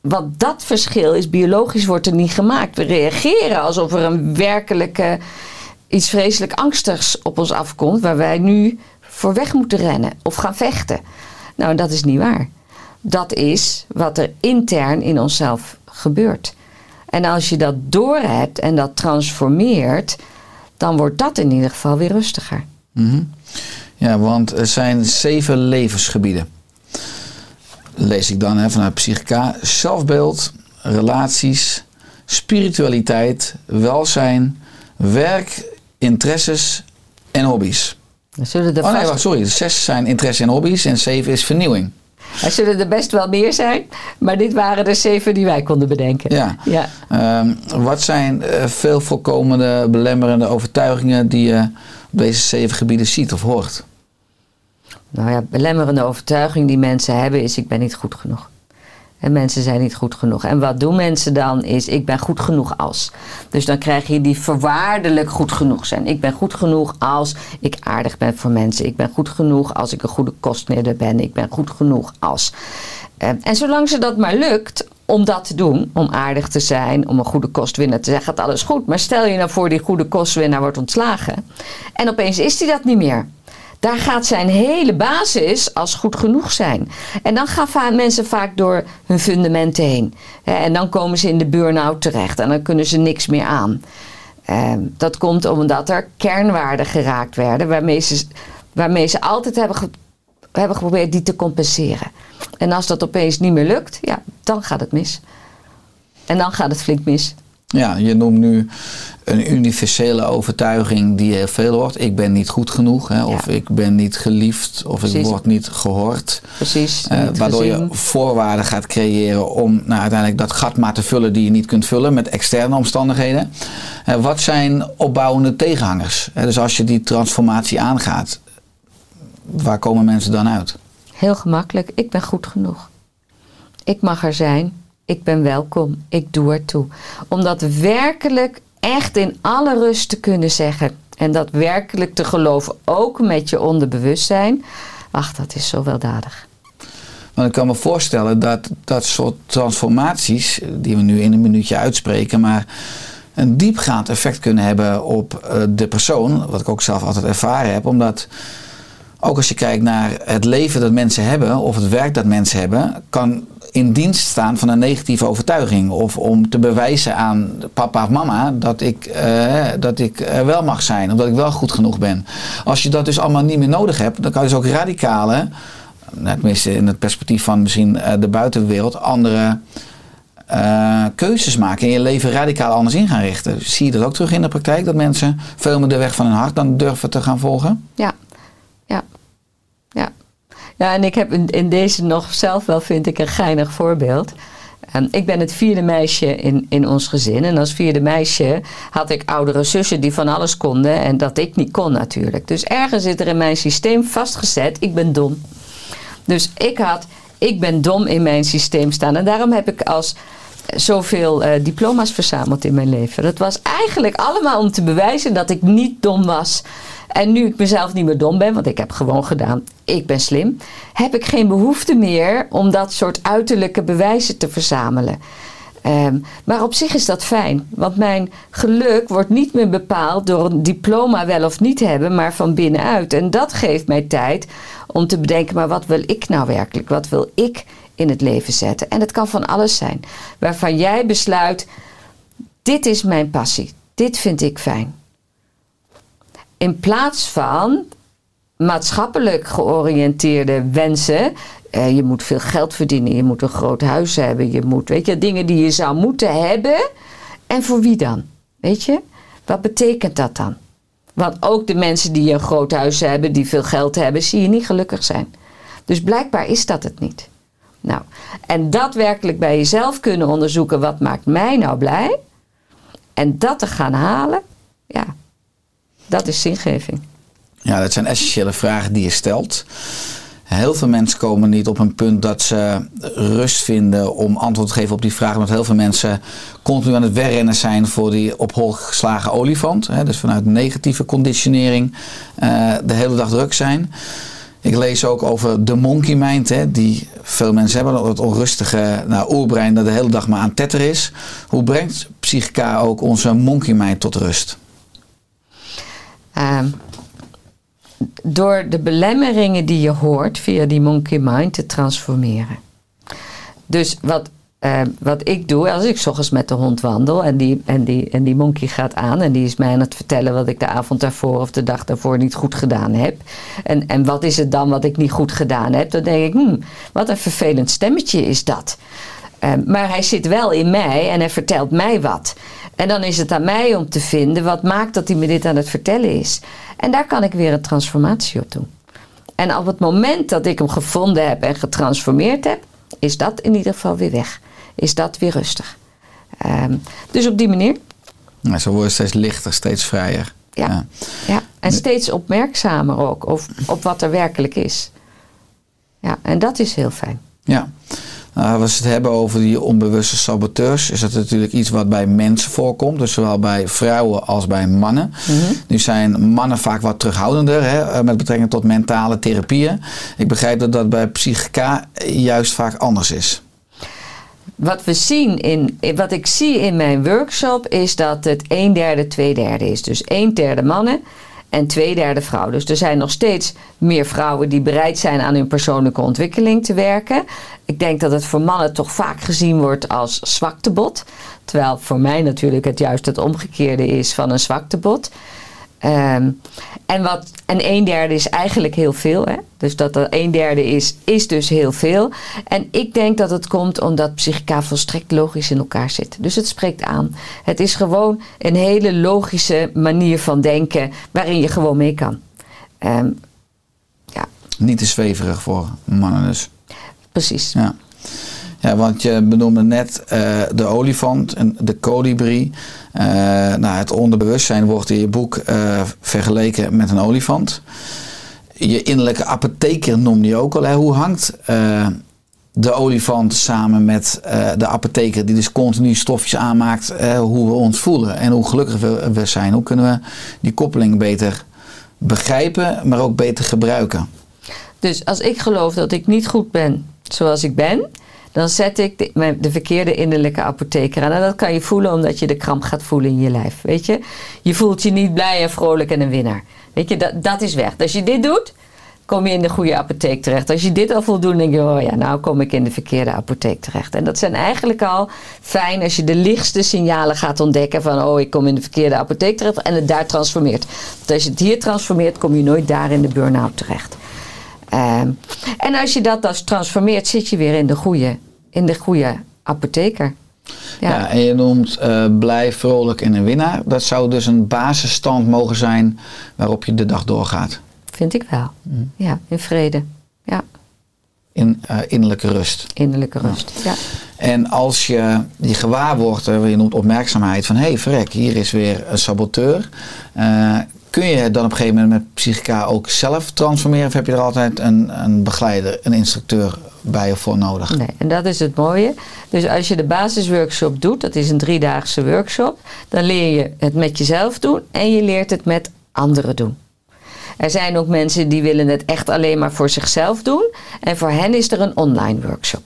Want dat verschil is biologisch wordt er niet gemaakt. We reageren alsof er een werkelijke iets vreselijk angstigs op ons afkomt, waar wij nu voor weg moeten rennen of gaan vechten. Nou, dat is niet waar. Dat is wat er intern in onszelf gebeurt. En als je dat doorhebt en dat transformeert, dan wordt dat in ieder geval weer rustiger. Mhm. Ja, want er zijn zeven levensgebieden. Lees ik dan hè, vanuit Psychica. Zelfbeeld, relaties, spiritualiteit, welzijn, werk, interesses en hobby's. Dan zullen er Oh nee, wacht, sorry. Zes zijn interesse en hobby's en zeven is vernieuwing. Er zullen er best wel meer zijn, maar dit waren de zeven die wij konden bedenken. Ja. ja. Ehm, wat zijn eh, veel voorkomende belemmerende overtuigingen die je op deze zeven gebieden ziet of hoort? Nou ja, belemmerende overtuiging die mensen hebben is: ik ben niet goed genoeg. En mensen zijn niet goed genoeg. En wat doen mensen dan is: ik ben goed genoeg als. Dus dan krijg je die voorwaardelijk goed genoeg zijn. Ik ben goed genoeg als ik aardig ben voor mensen. Ik ben goed genoeg als ik een goede kostwinner ben. Ik ben goed genoeg als. Eh, En zolang ze dat maar lukt om dat te doen, om aardig te zijn, om een goede kostwinnaar te zijn, gaat alles goed. Maar stel je nou voor die goede kostwinnaar wordt ontslagen en opeens is hij dat niet meer. Daar gaat zijn hele basis als goed genoeg zijn. En dan gaan mensen vaak door hun fundamenten heen. En dan komen ze in de burn-out terecht en dan kunnen ze niks meer aan. Ehm, dat komt omdat er kernwaarden geraakt werden, waarmee ze, waarmee ze altijd hebben, ge- hebben geprobeerd die te compenseren. En als dat opeens niet meer lukt, ja, dan gaat het mis. En dan gaat het flink mis. Ja, je noemt nu een universele overtuiging die heel veel hoort. Ik ben niet goed genoeg, hè, of Ja. ik ben niet geliefd, of ik word niet gehoord. Precies. Eh, waardoor gezien. je voorwaarden gaat creëren om nou, uiteindelijk dat gat maar te vullen die je niet kunt vullen met externe omstandigheden. Eh, wat zijn opbouwende tegenhangers? Eh, dus als je die transformatie aangaat, waar komen mensen dan uit? Heel gemakkelijk. Ik ben goed genoeg. Ik mag er zijn. Ik ben welkom. Ik doe ertoe. Om dat werkelijk echt in alle rust te kunnen zeggen. En dat werkelijk te geloven, ook met je onderbewustzijn. Ach, dat is zo weldadig. Want ik kan me voorstellen dat dat soort transformaties, die we nu in een minuutje uitspreken, maar een diepgaand effect kunnen hebben op eh, de persoon. Wat ik ook zelf altijd ervaren heb. Omdat ook als je kijkt naar het leven dat mensen hebben, of het werk dat mensen hebben, kan in dienst staan van een negatieve overtuiging. Of om te bewijzen aan papa of mama dat ik, eh, dat ik wel mag zijn. Of dat ik wel goed genoeg ben. Als je dat dus allemaal niet meer nodig hebt, dan kan je dus ook radicale, nou, tenminste in het perspectief van misschien eh, de buitenwereld, andere eh, keuzes maken en je leven radicaal anders in gaan richten. Zie je dat ook terug in de praktijk? Dat mensen veel meer de weg van hun hart dan durven te gaan volgen? Ja, ja. Ja, en ik heb in, in deze nog zelf wel, vind ik, een geinig voorbeeld. Ehm, ik ben het vierde meisje in, in ons gezin. En als vierde meisje had ik oudere zussen die van alles konden. En dat ik niet kon natuurlijk. Dus ergens zit er in mijn systeem vastgezet, ik ben dom. Dus ik had, ik ben dom in mijn systeem staan. En daarom heb ik als zoveel eh, diploma's verzameld in mijn leven. Dat was eigenlijk allemaal om te bewijzen dat ik niet dom was. En nu ik mezelf niet meer dom ben, want ik heb gewoon gedaan, ik ben slim, heb ik geen behoefte meer om dat soort uiterlijke bewijzen te verzamelen. Ehm, maar op zich is dat fijn, want mijn geluk wordt niet meer bepaald door een diploma wel of niet hebben, maar van binnenuit. En dat geeft mij tijd om te bedenken, maar wat wil ik nou werkelijk? Wat wil ik in het leven zetten? En het kan van alles zijn, waarvan jij besluit, dit is mijn passie, dit vind ik fijn. In plaats van maatschappelijk georiënteerde wensen. Eh, je moet veel geld verdienen, je moet een groot huis hebben, je moet, weet je, dingen die je zou moeten hebben. En voor wie dan? Weet je? Wat betekent dat dan? Want ook de mensen die een groot huis hebben, die veel geld hebben, zie je niet gelukkig zijn. Dus blijkbaar is dat het niet. Nou, en daadwerkelijk bij jezelf kunnen onderzoeken, wat maakt mij nou blij? En dat te gaan halen, ja, dat is zingeving. Ja, dat zijn essentiële vragen die je stelt. Heel veel mensen komen niet op een punt dat ze rust vinden om antwoord te geven op die vragen. Omdat heel veel mensen continu aan het wegrennen zijn voor die op hol geslagen olifant. Hè, dus vanuit negatieve conditionering uh, de hele dag druk zijn. Ik lees ook over de monkey mind, hè, die veel mensen hebben. Het onrustige nou, oerbrein dat de hele dag maar aan tetter is. Hoe brengt Psychica ook onze monkey mind tot rust? Um, door de belemmeringen die je hoort via die monkey mind te transformeren. Dus wat, uh, wat ik doe, als ik ochtends met de hond wandel en die, en, die, en die monkey gaat aan en die is mij aan het vertellen wat ik de avond daarvoor of de dag daarvoor niet goed gedaan heb. En, en wat is het dan wat ik niet goed gedaan heb? Dan denk ik, hmm, wat een vervelend stemmetje is dat. Uh, maar hij zit wel in mij en hij vertelt mij wat. En dan is het aan mij om te vinden wat maakt dat hij me dit aan het vertellen is. En daar kan ik weer een transformatie op doen. En op het moment dat ik hem gevonden heb en getransformeerd heb, is dat in ieder geval weer weg. Is dat weer rustig. Um, dus op die manier. Ja, zo word je steeds lichter, steeds vrijer. Ja, ja. ja. en steeds opmerkzamer ook op, op wat er werkelijk is. Ja, en dat is heel fijn. Ja. Nou, als we het hebben over die onbewuste saboteurs, is dat natuurlijk iets wat bij mensen voorkomt. Dus zowel bij vrouwen als bij mannen. Mm -hmm. Nu zijn mannen vaak wat terughoudender hè, met betrekking tot mentale therapieën. Ik begrijp dat dat bij psychica juist vaak anders is. Wat we zien in, wat ik zie in mijn workshop is dat het een derde, twee derde is. Dus een derde mannen en twee derde vrouw. Dus er zijn nog steeds meer vrouwen die bereid zijn aan hun persoonlijke ontwikkeling te werken. Ik denk dat het voor mannen toch vaak gezien wordt als zwaktebod. Terwijl voor mij natuurlijk het juist het omgekeerde is van een zwaktebod. Um, en, wat, en een derde is eigenlijk heel veel. Hè? Dus dat er een derde is, is dus heel veel. En ik denk dat het komt omdat psychica volstrekt logisch in elkaar zit. Dus het spreekt aan. Het is gewoon een hele logische manier van denken waarin je gewoon mee kan. Um, ja. Niet te zweverig voor mannen dus. Precies. Ja. Ja, want je benoemde net uh, de olifant en de kolibrie. Uh, nou, het onderbewustzijn wordt in je boek uh, vergeleken met een olifant. Je innerlijke apotheker noemde je ook al. Hoe hangt de olifant samen met de apotheker, die dus continu stofjes aanmaakt, hoe we ons voelen en hoe gelukkig we zijn? Hoe kunnen we die koppeling beter begrijpen, maar ook beter gebruiken? Dus als ik geloof dat ik niet goed ben zoals ik ben, dan zet ik de, de verkeerde innerlijke apotheker aan. En dat kan je voelen omdat je de kramp gaat voelen in je lijf. Weet je? Je voelt je niet blij en vrolijk en een winnaar. Weet je, dat, dat is weg. Als je dit doet, kom je in de goede apotheek terecht. Als je dit al voelt doen, denk je, oh ja, nou kom ik in de verkeerde apotheek terecht. En dat zijn eigenlijk al fijn als je de lichtste signalen gaat ontdekken van, oh, ik kom in de verkeerde apotheek terecht en het daar transformeert. Want als je het hier transformeert, kom je nooit daar in de burn-out terecht. Ehm, en als je dat dus transformeert, zit je weer in de goede, in de goede apotheker. Ja. Ja. en je noemt eh, blij, vrolijk en een winnaar. Dat zou dus een basisstand mogen zijn waarop je de dag doorgaat. vind ik wel. Ja, in vrede. Ja, In eh, innerlijke rust. innerlijke rust. Ja. En als je je gewaar wordt, je noemt opmerkzaamheid van hé hey, verrek, hier is weer een saboteur. Eh, kun je dan op een gegeven moment met Psychica ook zelf transformeren? Of heb je er altijd een, een begeleider, een instructeur bij je voor nodig? Nee, en dat is het mooie. Dus als je de basisworkshop doet, dat is een driedaagse workshop, dan leer je het met jezelf doen en je leert het met anderen doen. Er zijn ook mensen die willen het echt alleen maar voor zichzelf doen. En voor hen is er een online workshop.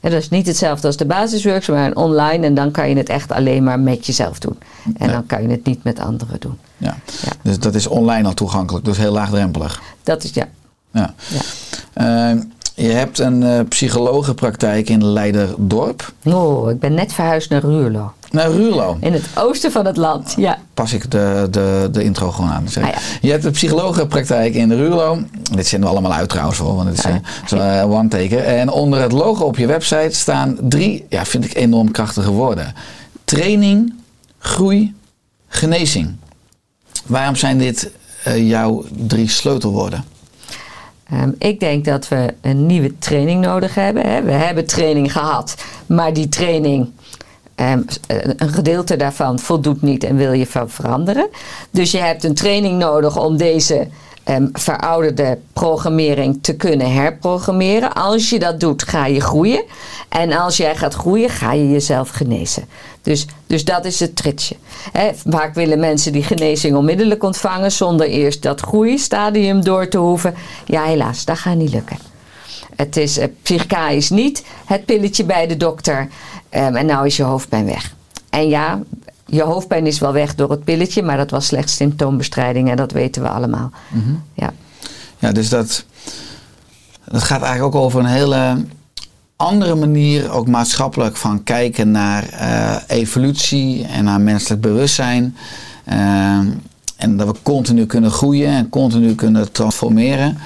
En dat is niet hetzelfde als de basisworkshop, maar een online. En dan kan je het echt alleen maar met jezelf doen. En dan kan je het niet met anderen doen. Ja. Ja. Dus dat is online al toegankelijk, dus heel laagdrempelig. Dat is ja. Ja. ja. Eh, je hebt een eh, psychologenpraktijk in Leiderdorp. Oh, ik ben net verhuisd naar Ruurlo. Naar Ruurlo. In het oosten van het land. Ja. Pas ik de, de, de intro gewoon aan. Zeg. Ah, ja. Je hebt een psychologenpraktijk in Ruurlo. Dit zenden we allemaal uit trouwens hoor, want het is ja. eh, zo'n eh, one-taker. En onder het logo op je website staan drie, ja, vind ik enorm krachtige woorden. Training, groei, genezing. Waarom zijn dit eh, jouw drie sleutelwoorden? Ehm, ik denk dat we een nieuwe training nodig hebben. Hè. We hebben training gehad, maar die training, ehm, een gedeelte daarvan voldoet niet en wil je van veranderen. Dus je hebt een training nodig om deze ehm, verouderde programmering te kunnen herprogrammeren. Als je dat doet, ga je groeien. En als jij gaat groeien, ga je jezelf genezen. Dus, dus dat is het tritsje. Vaak willen mensen die genezing onmiddellijk ontvangen zonder eerst dat groeistadium door te hoeven. Ja, helaas, dat gaat niet lukken. Het is, eh, psychica is niet het pilletje bij de dokter ehm, en nou is je hoofdpijn weg. En ja, je hoofdpijn is wel weg door het pilletje, maar dat was slechts symptoombestrijding en dat weten we allemaal. Ja. Ja, dus dat, dat gaat eigenlijk ook over een hele andere manier, ook maatschappelijk, van kijken naar eh, evolutie en naar menselijk bewustzijn. Ehm, en dat we continu kunnen groeien en continu kunnen transformeren.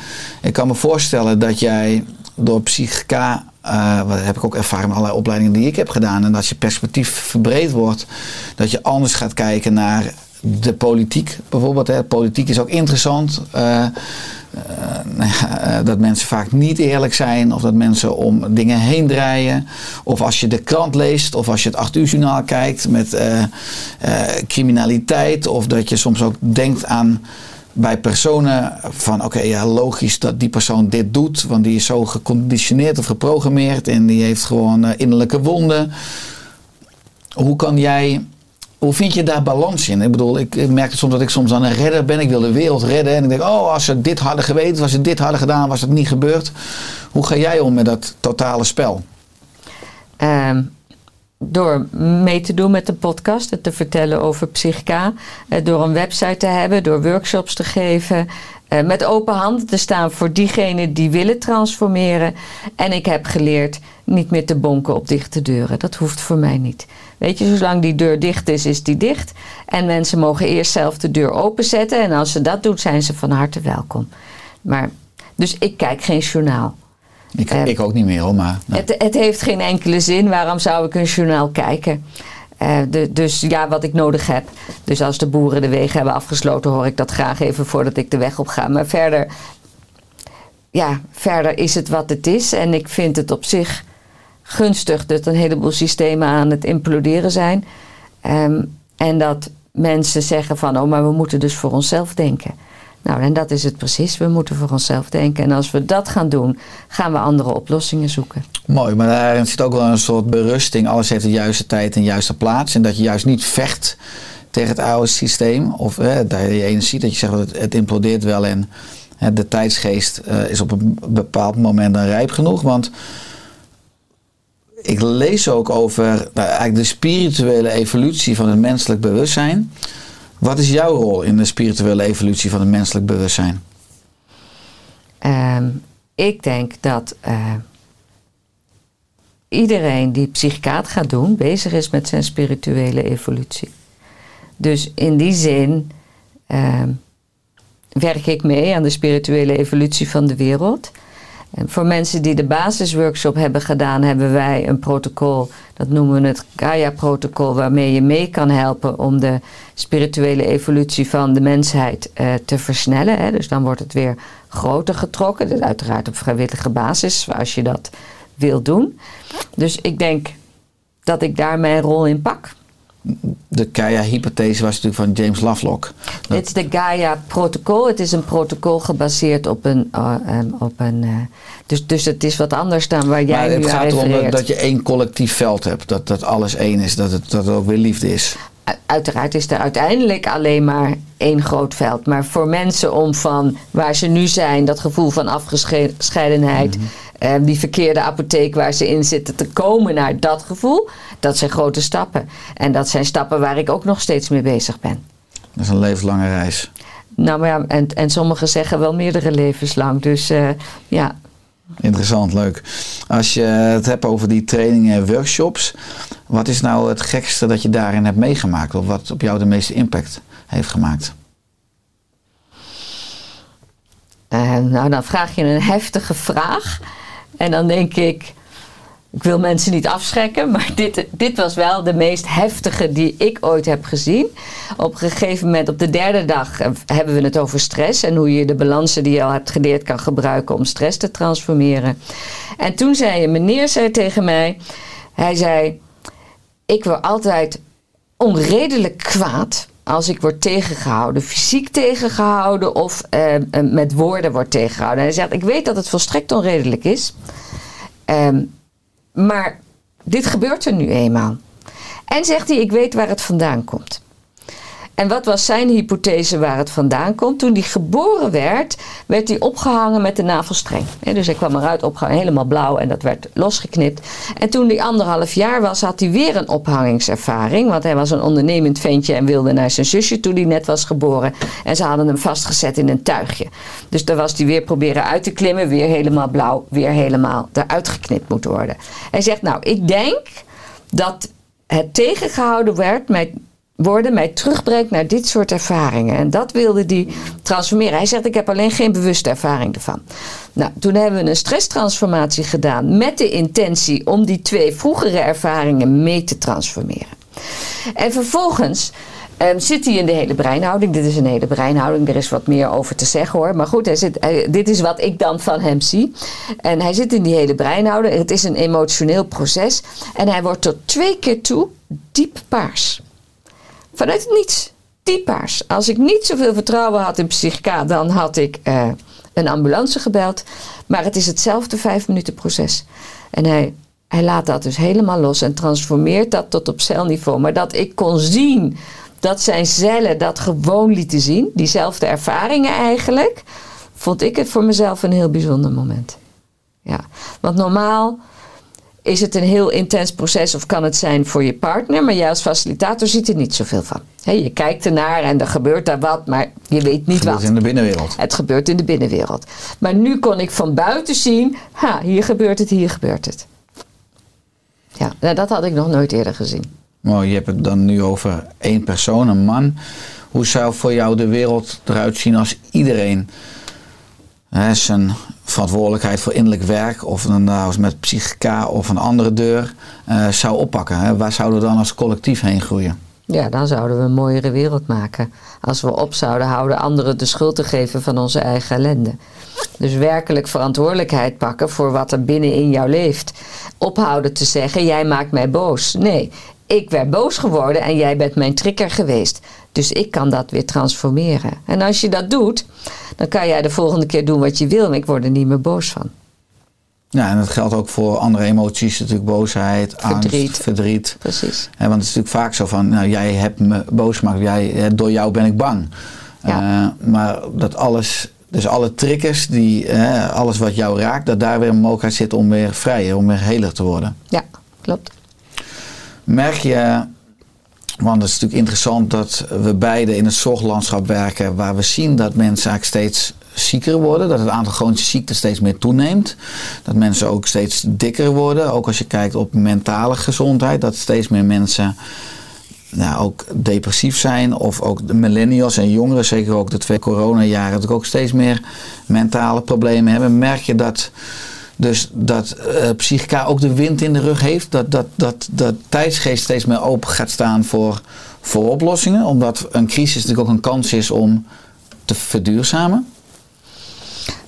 Ik kan me voorstellen dat jij door psychica, eh wat heb ik ook ervaren met allerlei opleidingen die ik heb gedaan, en dat je perspectief verbreed wordt, dat je anders gaat kijken naar de politiek bijvoorbeeld. Hè. Politiek is ook interessant. Eh, eh, nou dat mensen vaak niet eerlijk zijn of dat mensen om dingen heen draaien. Of als je de krant leest of als je het 8 uur journaal kijkt met criminaliteit. Of dat je soms ook denkt aan bij personen van oké, ja, logisch dat die persoon dit doet. Want die is zo geconditioneerd of geprogrammeerd en die heeft gewoon eh, innerlijke wonden. Hoe kan jij hoe vind je daar balans in? Ik bedoel, ik merk het soms dat ik soms aan een redder ben. Ik wil de wereld redden. En ik denk, oh, als ze dit hadden geweten, als ze dit hadden gedaan, was het niet gebeurd. Hoe ga jij om met dat totale spel? Ehm, door mee te doen met de podcast, het te vertellen over psychica, eh, door een website te hebben, door workshops te geven, eh, met open handen te staan voor diegenen die willen transformeren. En ik heb geleerd niet meer te bonken op dichte deuren. Dat hoeft voor mij niet. Weet je, zolang die deur dicht is, is die dicht. En mensen mogen eerst zelf de deur openzetten. En als ze dat doen, zijn ze van harte welkom. Maar, dus ik kijk geen journaal. Ik, Eh, ik ook niet meer hoor, maar... nou, Het, het heeft geen enkele zin. Waarom zou ik een journaal kijken? Eh, de, dus ja, wat ik nodig heb. Dus als de boeren de wegen hebben afgesloten, hoor ik dat graag even voordat ik de weg op ga. Maar verder, ja, verder is het wat het is. En ik vind het op zich gunstig dat een heleboel systemen aan het imploderen zijn. Ehm, en dat mensen zeggen van, oh, maar we moeten dus voor onszelf denken. Nou, en dat is het precies. We moeten voor onszelf denken. En als we dat gaan doen, gaan we andere oplossingen zoeken. Mooi, maar daarin zit ook wel een soort berusting. Alles heeft de juiste tijd en de juiste plaats. En dat je juist niet vecht tegen het oude systeem. Of hè, dat je energie, dat je zegt het, het implodeert wel. En de tijdsgeest eh, is op een bepaald moment dan rijp genoeg. Want ik lees ook over nou, eigenlijk de spirituele evolutie van het menselijk bewustzijn. Wat is jouw rol in de spirituele evolutie van het menselijk bewustzijn? Ehm, ik denk dat eh, iedereen die psychicaat gaat doen, bezig is met zijn spirituele evolutie. Dus in die zin ehm, werk ik mee aan de spirituele evolutie van de wereld. En voor mensen die de basisworkshop hebben gedaan, hebben wij een protocol, dat noemen we het Gaia-protocol, waarmee je mee kan helpen om de spirituele evolutie van de mensheid eh, te versnellen. Hè. Dus dan wordt het weer groter getrokken, dus uiteraard op vrijwillige basis, als je dat wil doen. Dus ik denk dat ik daar mijn rol in pak. De Gaia-hypothese was natuurlijk van James Lovelock. Dit is de Gaia-protocol. Het is een protocol gebaseerd op een. eh, ehm, op een eh, dus, dus het is wat anders dan waar jij Maar nu het aan gaat erom dat, refereert. je één collectief veld hebt. Dat, dat alles één is. Dat het, dat het ook weer liefde is. Uiteraard is er uiteindelijk alleen maar één groot veld. Maar voor mensen om van waar ze nu zijn, dat gevoel van afgescheidenheid, Mhm. Eh, die verkeerde apotheek waar ze in zitten, te komen naar dat gevoel, dat zijn grote stappen. En dat zijn stappen waar ik ook nog steeds mee bezig ben. Dat is een levenslange reis. Nou maar ja, en, en sommigen zeggen wel meerdere levenslang. Dus eh, ja, Interessant, leuk. Als je het hebt over die trainingen en workshops. Wat is nou het gekste dat je daarin hebt meegemaakt? Of wat op jou de meeste impact heeft gemaakt? Eh, nou, dan vraag je een heftige vraag. En dan denk ik, ik wil mensen niet afschrikken, maar dit, dit was wel de meest heftige die ik ooit heb gezien. Op een gegeven moment, op de derde dag, eh, hebben we het over stress en hoe je de balansen die je al hebt geleerd kan gebruiken om stress te transformeren. En toen zei een meneer zei tegen mij, hij zei, ik word altijd onredelijk kwaad als ik word tegengehouden, fysiek tegengehouden of eh, eh, met woorden wordt tegengehouden. En hij zegt, ik weet dat het volstrekt onredelijk is, ehm, maar dit gebeurt er nu eenmaal. En zegt hij, ik weet waar het vandaan komt. En wat was zijn hypothese waar het vandaan komt? Toen hij geboren werd, werd hij opgehangen met de navelstreng. Dus hij kwam eruit opgehangen, helemaal blauw en dat werd losgeknipt. En toen hij anderhalf jaar was, had hij weer een ophangingservaring. Want hij was een ondernemend ventje en wilde naar zijn zusje toen hij net was geboren. En ze hadden hem vastgezet in een tuigje. Dus daar was hij weer proberen uit te klimmen, weer helemaal blauw, weer helemaal eruit geknipt moet worden. Hij zegt, nou, ik denk dat het tegengehouden werd, mij, worden mij terugbrengt naar dit soort ervaringen. En dat wilde hij transformeren. Hij zegt, ik heb alleen geen bewuste ervaring ervan. Nou, toen hebben we een stresstransformatie gedaan met de intentie om die twee vroegere ervaringen mee te transformeren. En vervolgens ehm, zit hij in de hele breinhouding. Dit is een hele breinhouding. Er is wat meer over te zeggen hoor. Maar goed, hij zit, dit is wat ik dan van hem zie. En hij zit in die hele breinhouding. Het is een emotioneel proces. En hij wordt tot twee keer toe diep paars. Vanuit het niets. Diep paars. Als ik niet zoveel vertrouwen had in psychica, dan had ik eh, een ambulance gebeld. Maar het is hetzelfde vijf minuten proces. En hij, hij laat dat dus helemaal los en transformeert dat tot op celniveau. Maar dat ik kon zien dat zijn cellen dat gewoon lieten zien, diezelfde ervaringen eigenlijk, vond ik het voor mezelf een heel bijzonder moment. Ja, want normaal is het een heel intens proces of kan het zijn voor je partner, maar jij als facilitator ziet er niet zoveel van. Je kijkt ernaar en er gebeurt daar wat, maar je weet niet wat. is in de binnenwereld. Het gebeurt in de binnenwereld. Maar nu kon ik van buiten zien, ha, hier gebeurt het, hier gebeurt het. Ja, nou, dat had ik nog nooit eerder gezien. Mooi, je hebt het dan nu over één persoon, een man. Hoe zou voor jou de wereld eruit zien als iedereen hè, zijn verantwoordelijkheid voor innerlijk werk, of dan nou met psychica of een andere deur, eh, zou oppakken? Hè? Waar zouden we dan als collectief heen groeien? Ja, dan zouden we een mooiere wereld maken. Als we op zouden houden anderen de schuld te geven van onze eigen ellende. Dus werkelijk verantwoordelijkheid pakken voor wat er binnenin jou leeft. Ophouden te zeggen, jij maakt mij boos. Nee, ik werd boos geworden en jij bent mijn trigger geweest. Dus ik kan dat weer transformeren. En als je dat doet, dan kan jij de volgende keer doen wat je wil. Maar ik word er niet meer boos van. Ja, en dat geldt ook voor andere emoties, natuurlijk boosheid, Verdriet. angst, verdriet. Precies. Want het is natuurlijk vaak zo van, nou, jij hebt me boos gemaakt, jij, door jou ben ik bang. Ja. Eh, maar dat alles, dus alle triggers, die, alles wat jou raakt, dat daar weer een mogelijkheid zit om weer vrijer, om weer heler te worden. Ja, klopt. Merk je, want het is natuurlijk interessant dat we beide in het zorglandschap werken, waar we zien dat mensen eigenlijk steeds zieker worden, dat het aantal chronische ziekten steeds meer toeneemt, dat mensen ook steeds dikker worden, ook als je kijkt op mentale gezondheid, dat steeds meer mensen nou, ook depressief zijn. Of ook de millennials en jongeren, zeker ook de twee coronajaren, dat ook steeds meer mentale problemen hebben. Merk je dat, dus dat eh, psychica ook de wind in de rug heeft? Dat, dat, dat, dat tijdsgeest steeds meer open gaat staan voor, voor oplossingen? Omdat een crisis natuurlijk ook een kans is om te verduurzamen?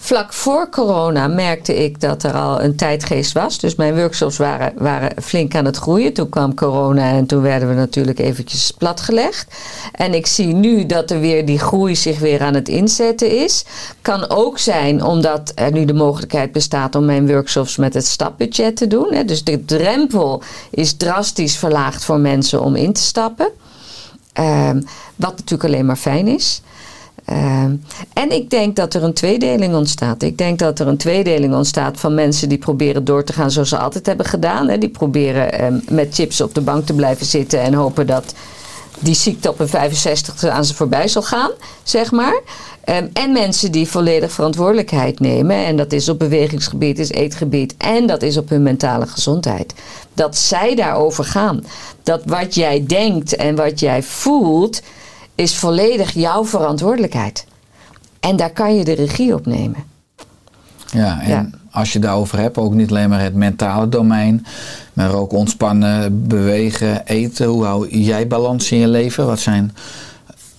Vlak voor corona merkte ik dat er al een tijdgeest was. Dus mijn workshops waren, waren flink aan het groeien. Toen kwam corona en toen werden we natuurlijk eventjes platgelegd. En ik zie nu dat er weer die groei zich weer aan het inzetten is. Kan ook zijn omdat er nu de mogelijkheid bestaat om mijn workshops met het stapbudget te doen. Hè. Dus de drempel is drastisch verlaagd voor mensen om in te stappen. Ehm, wat natuurlijk alleen maar fijn is. Ehm, en ik denk dat er een tweedeling ontstaat. Ik denk dat er een tweedeling ontstaat van mensen die proberen door te gaan zoals ze altijd hebben gedaan. Hè. Die proberen ehm, met chips op de bank te blijven zitten en hopen dat die ziekte op een 65 aan ze voorbij zal gaan, zeg maar. Ehm, en mensen die volledig verantwoordelijkheid nemen. En dat is op bewegingsgebied, is eetgebied en dat is op hun mentale gezondheid. Dat zij daarover gaan. Dat wat jij denkt en wat jij voelt is volledig jouw verantwoordelijkheid. En daar kan je de regie op nemen. Ja, en Ja. als je daarover hebt, ook niet alleen maar het mentale domein, maar ook ontspannen, bewegen, eten. Hoe hou jij balans in je leven? Wat zijn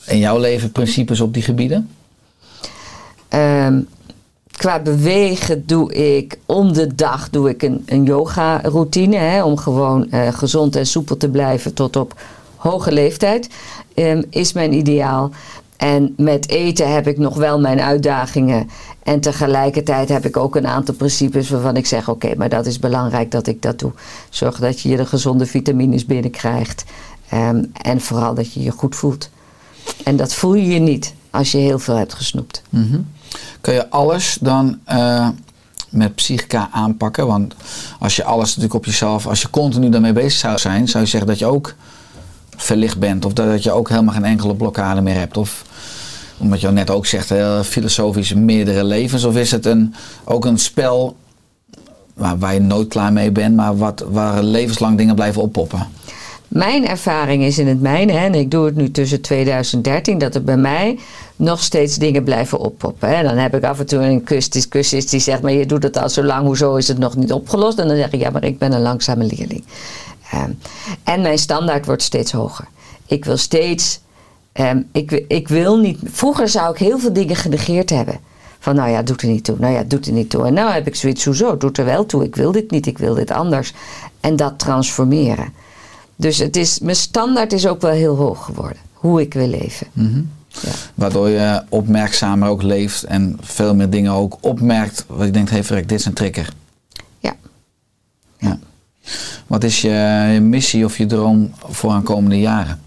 in jouw leven principes op die gebieden? Ehm, qua bewegen doe ik om de dag doe ik een, een yoga routine. Hè, om gewoon eh, gezond en soepel te blijven tot op hoge leeftijd. Ehm, is mijn ideaal. En met eten heb ik nog wel mijn uitdagingen. En tegelijkertijd heb ik ook een aantal principes waarvan ik zeg: oké, maar dat is belangrijk dat ik dat doe. Zorg dat je de gezonde vitamines binnenkrijgt. Ehm, en vooral dat je je goed voelt. En dat voel je je niet als je heel veel hebt gesnoept. Mhm. Kun je alles dan eh, met psychica aanpakken? Want als je alles natuurlijk op jezelf, als je continu daarmee bezig zou zijn, zou je zeggen dat je ook verlicht bent. Of dat, je ook helemaal geen enkele blokkade meer hebt. Of omdat je net ook zegt, heel filosofisch meerdere levens. Of is het een, ook een spel waar, waar je nooit klaar mee bent, maar wat, waar levenslang dingen blijven oppoppen? Mijn ervaring is in het mijne, en ik doe het nu tussen 2013, dat er bij mij nog steeds dingen blijven oppoppen. Hè. Dan heb ik af en toe een cursist die zegt, maar je doet het al zo lang, hoezo is het nog niet opgelost? En dan zeg ik, ja, maar ik ben een langzame leerling. Ehm, en mijn standaard wordt steeds hoger. Ik wil steeds, ehm, ik, ik wil niet, vroeger zou ik heel veel dingen genegeerd hebben. Van nou ja, doet er niet toe. Nou ja, doet er niet toe. En nou heb ik zoiets, hoezo? Doet er wel toe. Ik wil dit niet, ik wil dit anders. En dat transformeren. Dus het is, mijn standaard is ook wel heel hoog geworden. Hoe ik wil leven. Ja. Waardoor je opmerkzamer ook leeft en veel meer dingen ook opmerkt. Wat je denkt, hé hey, dit is een trigger. Wat is je, missie of je droom voor aankomende jaren?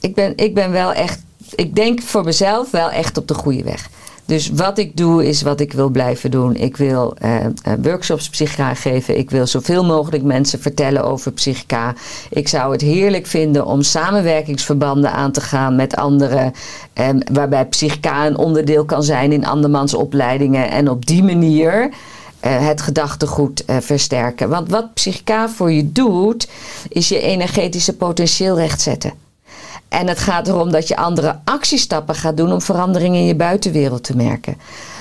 Ik ben, ik ben wel echt, ik denk voor mezelf wel echt op de goede weg. Dus wat ik doe is wat ik wil blijven doen. Ik wil eh, eh, workshops psychica geven. Ik wil zoveel mogelijk mensen vertellen over psychica. Ik zou het heerlijk vinden om samenwerkingsverbanden aan te gaan met anderen. Eh, waarbij psychica een onderdeel kan zijn in andermans opleidingen. En op die manier het gedachtegoed eh, versterken. Want wat psychica voor je doet, is je energetische potentieel rechtzetten. En het gaat erom dat je andere actiestappen gaat doen om veranderingen in je buitenwereld te merken.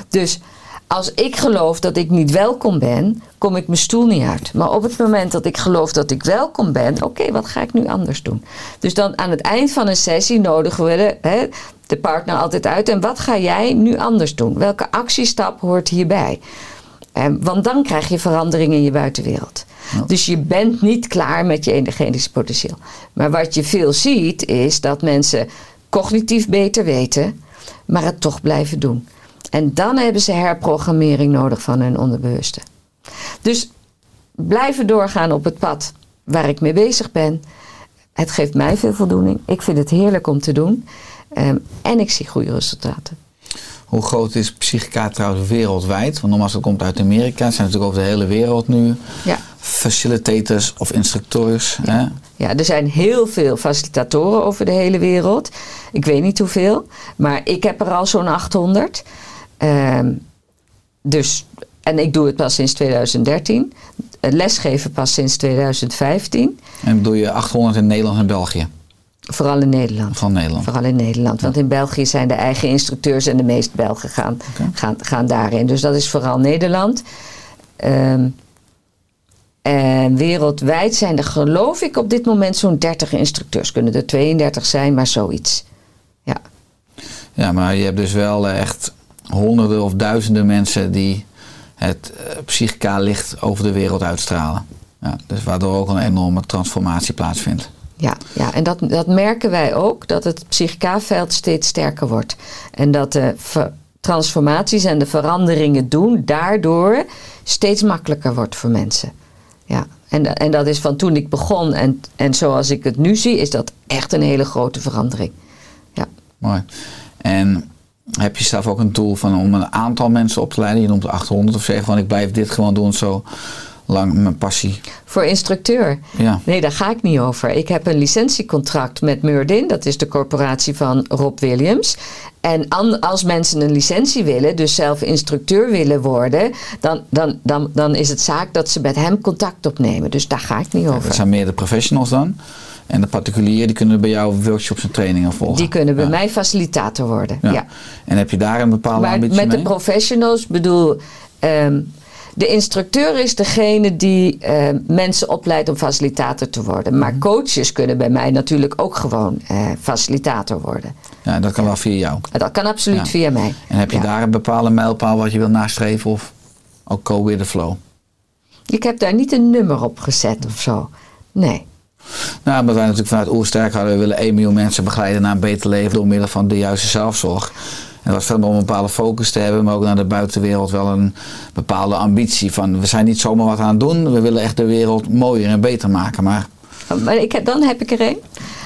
Dus als ik geloof dat ik niet welkom ben, kom ik mijn stoel niet uit. Maar op het moment dat ik geloof dat ik welkom ben, oké, wat ga ik nu anders doen? Dus dan aan het eind van een sessie nodigen we de, hè, de partner altijd uit. En wat ga jij nu anders doen? Welke actiestap hoort hierbij? Want dan krijg je verandering in je buitenwereld. Dus je bent niet klaar met je energetische potentieel. Maar wat je veel ziet is dat mensen cognitief beter weten, maar het toch blijven doen. En dan hebben ze herprogrammering nodig van hun onderbewuste. Dus blijven doorgaan op het pad waar ik mee bezig ben. Het geeft mij veel voldoening. Ik vind het heerlijk om te doen. Ehm, en ik zie goede resultaten. Hoe groot is Psychica trouwens wereldwijd? Want normaal komt uit Amerika. Het zijn natuurlijk over de hele wereld nu. Ja. Facilitators of instructeurs. Hè? Ja, er zijn heel veel facilitatoren over de hele wereld. Ik weet niet hoeveel, maar ik heb er al zo'n 800. Ehm, dus, en ik doe het pas sinds 2013. Het Lesgeven pas sinds 2015. En doe je 800 in Nederland en België? Vooral in Nederland. Van Nederland. Vooral in Nederland. Want in België zijn de eigen instructeurs en de meeste Belgen gaan, gaan, gaan daarin. Dus dat is vooral Nederland. Ehm, en wereldwijd zijn er geloof ik op dit moment zo'n 30 instructeurs. Kunnen er 32 zijn, maar zoiets. Ja. Ja, maar je hebt dus wel eh, echt honderden of duizenden mensen die het eh, psychica licht over de wereld uitstralen. Ja, dus waardoor ook een enorme transformatie plaatsvindt. Ja, ja, en dat, dat merken wij ook, dat het psychica-veld steeds sterker wordt. En dat de transformaties en de veranderingen doen daardoor steeds makkelijker wordt voor mensen. Ja, en, en dat is van toen ik begon en, en zoals ik het nu zie, is dat echt een hele grote verandering. Ja. Mooi. En heb je zelf ook een doel van om een aantal mensen op te leiden? Je noemt 800 of zeggen van ik blijf dit gewoon doen zo lang mijn passie. Voor instructeur? Ja. Nee, daar ga ik niet over. Ik heb een licentiecontract met Murdin, dat is de corporatie van Rob Williams. En als mensen een licentie willen, dus zelf instructeur willen worden, dan, dan, dan, dan is het zaak dat ze met hem contact opnemen. Dus daar ga ik niet over. Dat zijn meer de professionals dan. En de particulieren die kunnen bij jou workshops en trainingen volgen. Die kunnen bij Ja. mij facilitator worden. Ja. Ja. En heb je daar een bepaalde Maar ambitie met mee? de professionals bedoel. ehm, de instructeur is degene die ehm, mensen opleidt om facilitator te worden. Mhm. Maar coaches kunnen bij mij natuurlijk ook gewoon eh, facilitator worden. Ja, dat kan wel via jou. Dat kan absoluut Ja. via mij. En heb je Ja. daar een bepaalde mijlpaal wat je wil nastreven of ook go with the flow? Ik heb daar niet een nummer op gezet of zo. Nee. Nou, maar wij natuurlijk vanuit Oersterk hadden, we willen 1 miljoen mensen begeleiden naar een beter leven door middel van de juiste zelfzorg. Dat was verder om een bepaalde focus te hebben, maar ook naar de buitenwereld wel een bepaalde ambitie van we zijn niet zomaar wat aan het doen, we willen echt de wereld mooier en beter maken. Maar Maar ik, dan heb ik er één.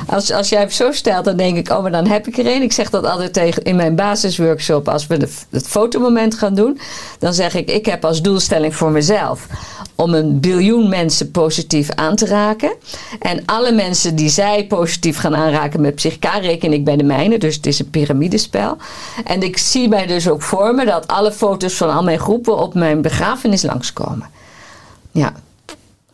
Als, als jij het zo stelt, dan denk ik, oh, maar dan heb ik er één. Ik zeg dat altijd tegen in mijn basisworkshop, als we de, het fotomoment gaan doen. Dan zeg ik, ik heb als doelstelling voor mezelf om een biljoen mensen positief aan te raken. En alle mensen die zij positief gaan aanraken met psychica, reken ik bij de mijne. Dus het is een piramidespel. En ik zie mij dus ook voor me dat alle foto's van al mijn groepen op mijn begrafenis langskomen. Ja.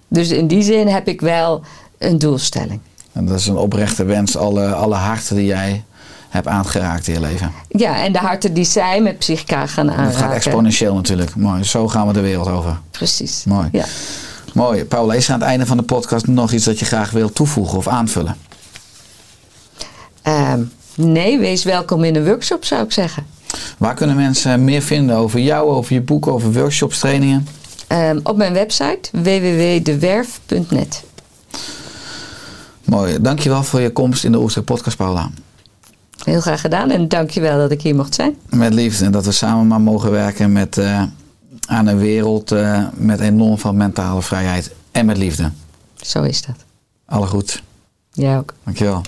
Dus in die zin heb ik wel een doelstelling. en dat is een oprechte wens, alle, alle harten die jij hebt aangeraakt in je leven. Ja, en de harten die zij met psychica gaan Dat gaat aanraken. exponentieel natuurlijk. Mooi, zo gaan we de wereld over. Precies. Mooi. Ja. Mooi. Paula, is er aan het einde van de podcast nog iets dat je graag wil toevoegen of aanvullen? Ehm, nee, wees welkom in een workshop zou ik zeggen. Waar kunnen mensen meer vinden over jou, over je boek, over workshops, trainingen? Ehm, op mijn website www.dewerf.net. Mooi. Dankjewel voor je komst in de Oersterk podcast, Paula. Heel graag gedaan en dankjewel dat ik hier mocht zijn. Met liefde. En dat we samen maar mogen werken met, eh, aan een wereld eh, met enorm veel mentale vrijheid en met liefde. Zo is dat. Alle goed. Jij ook. Dankjewel.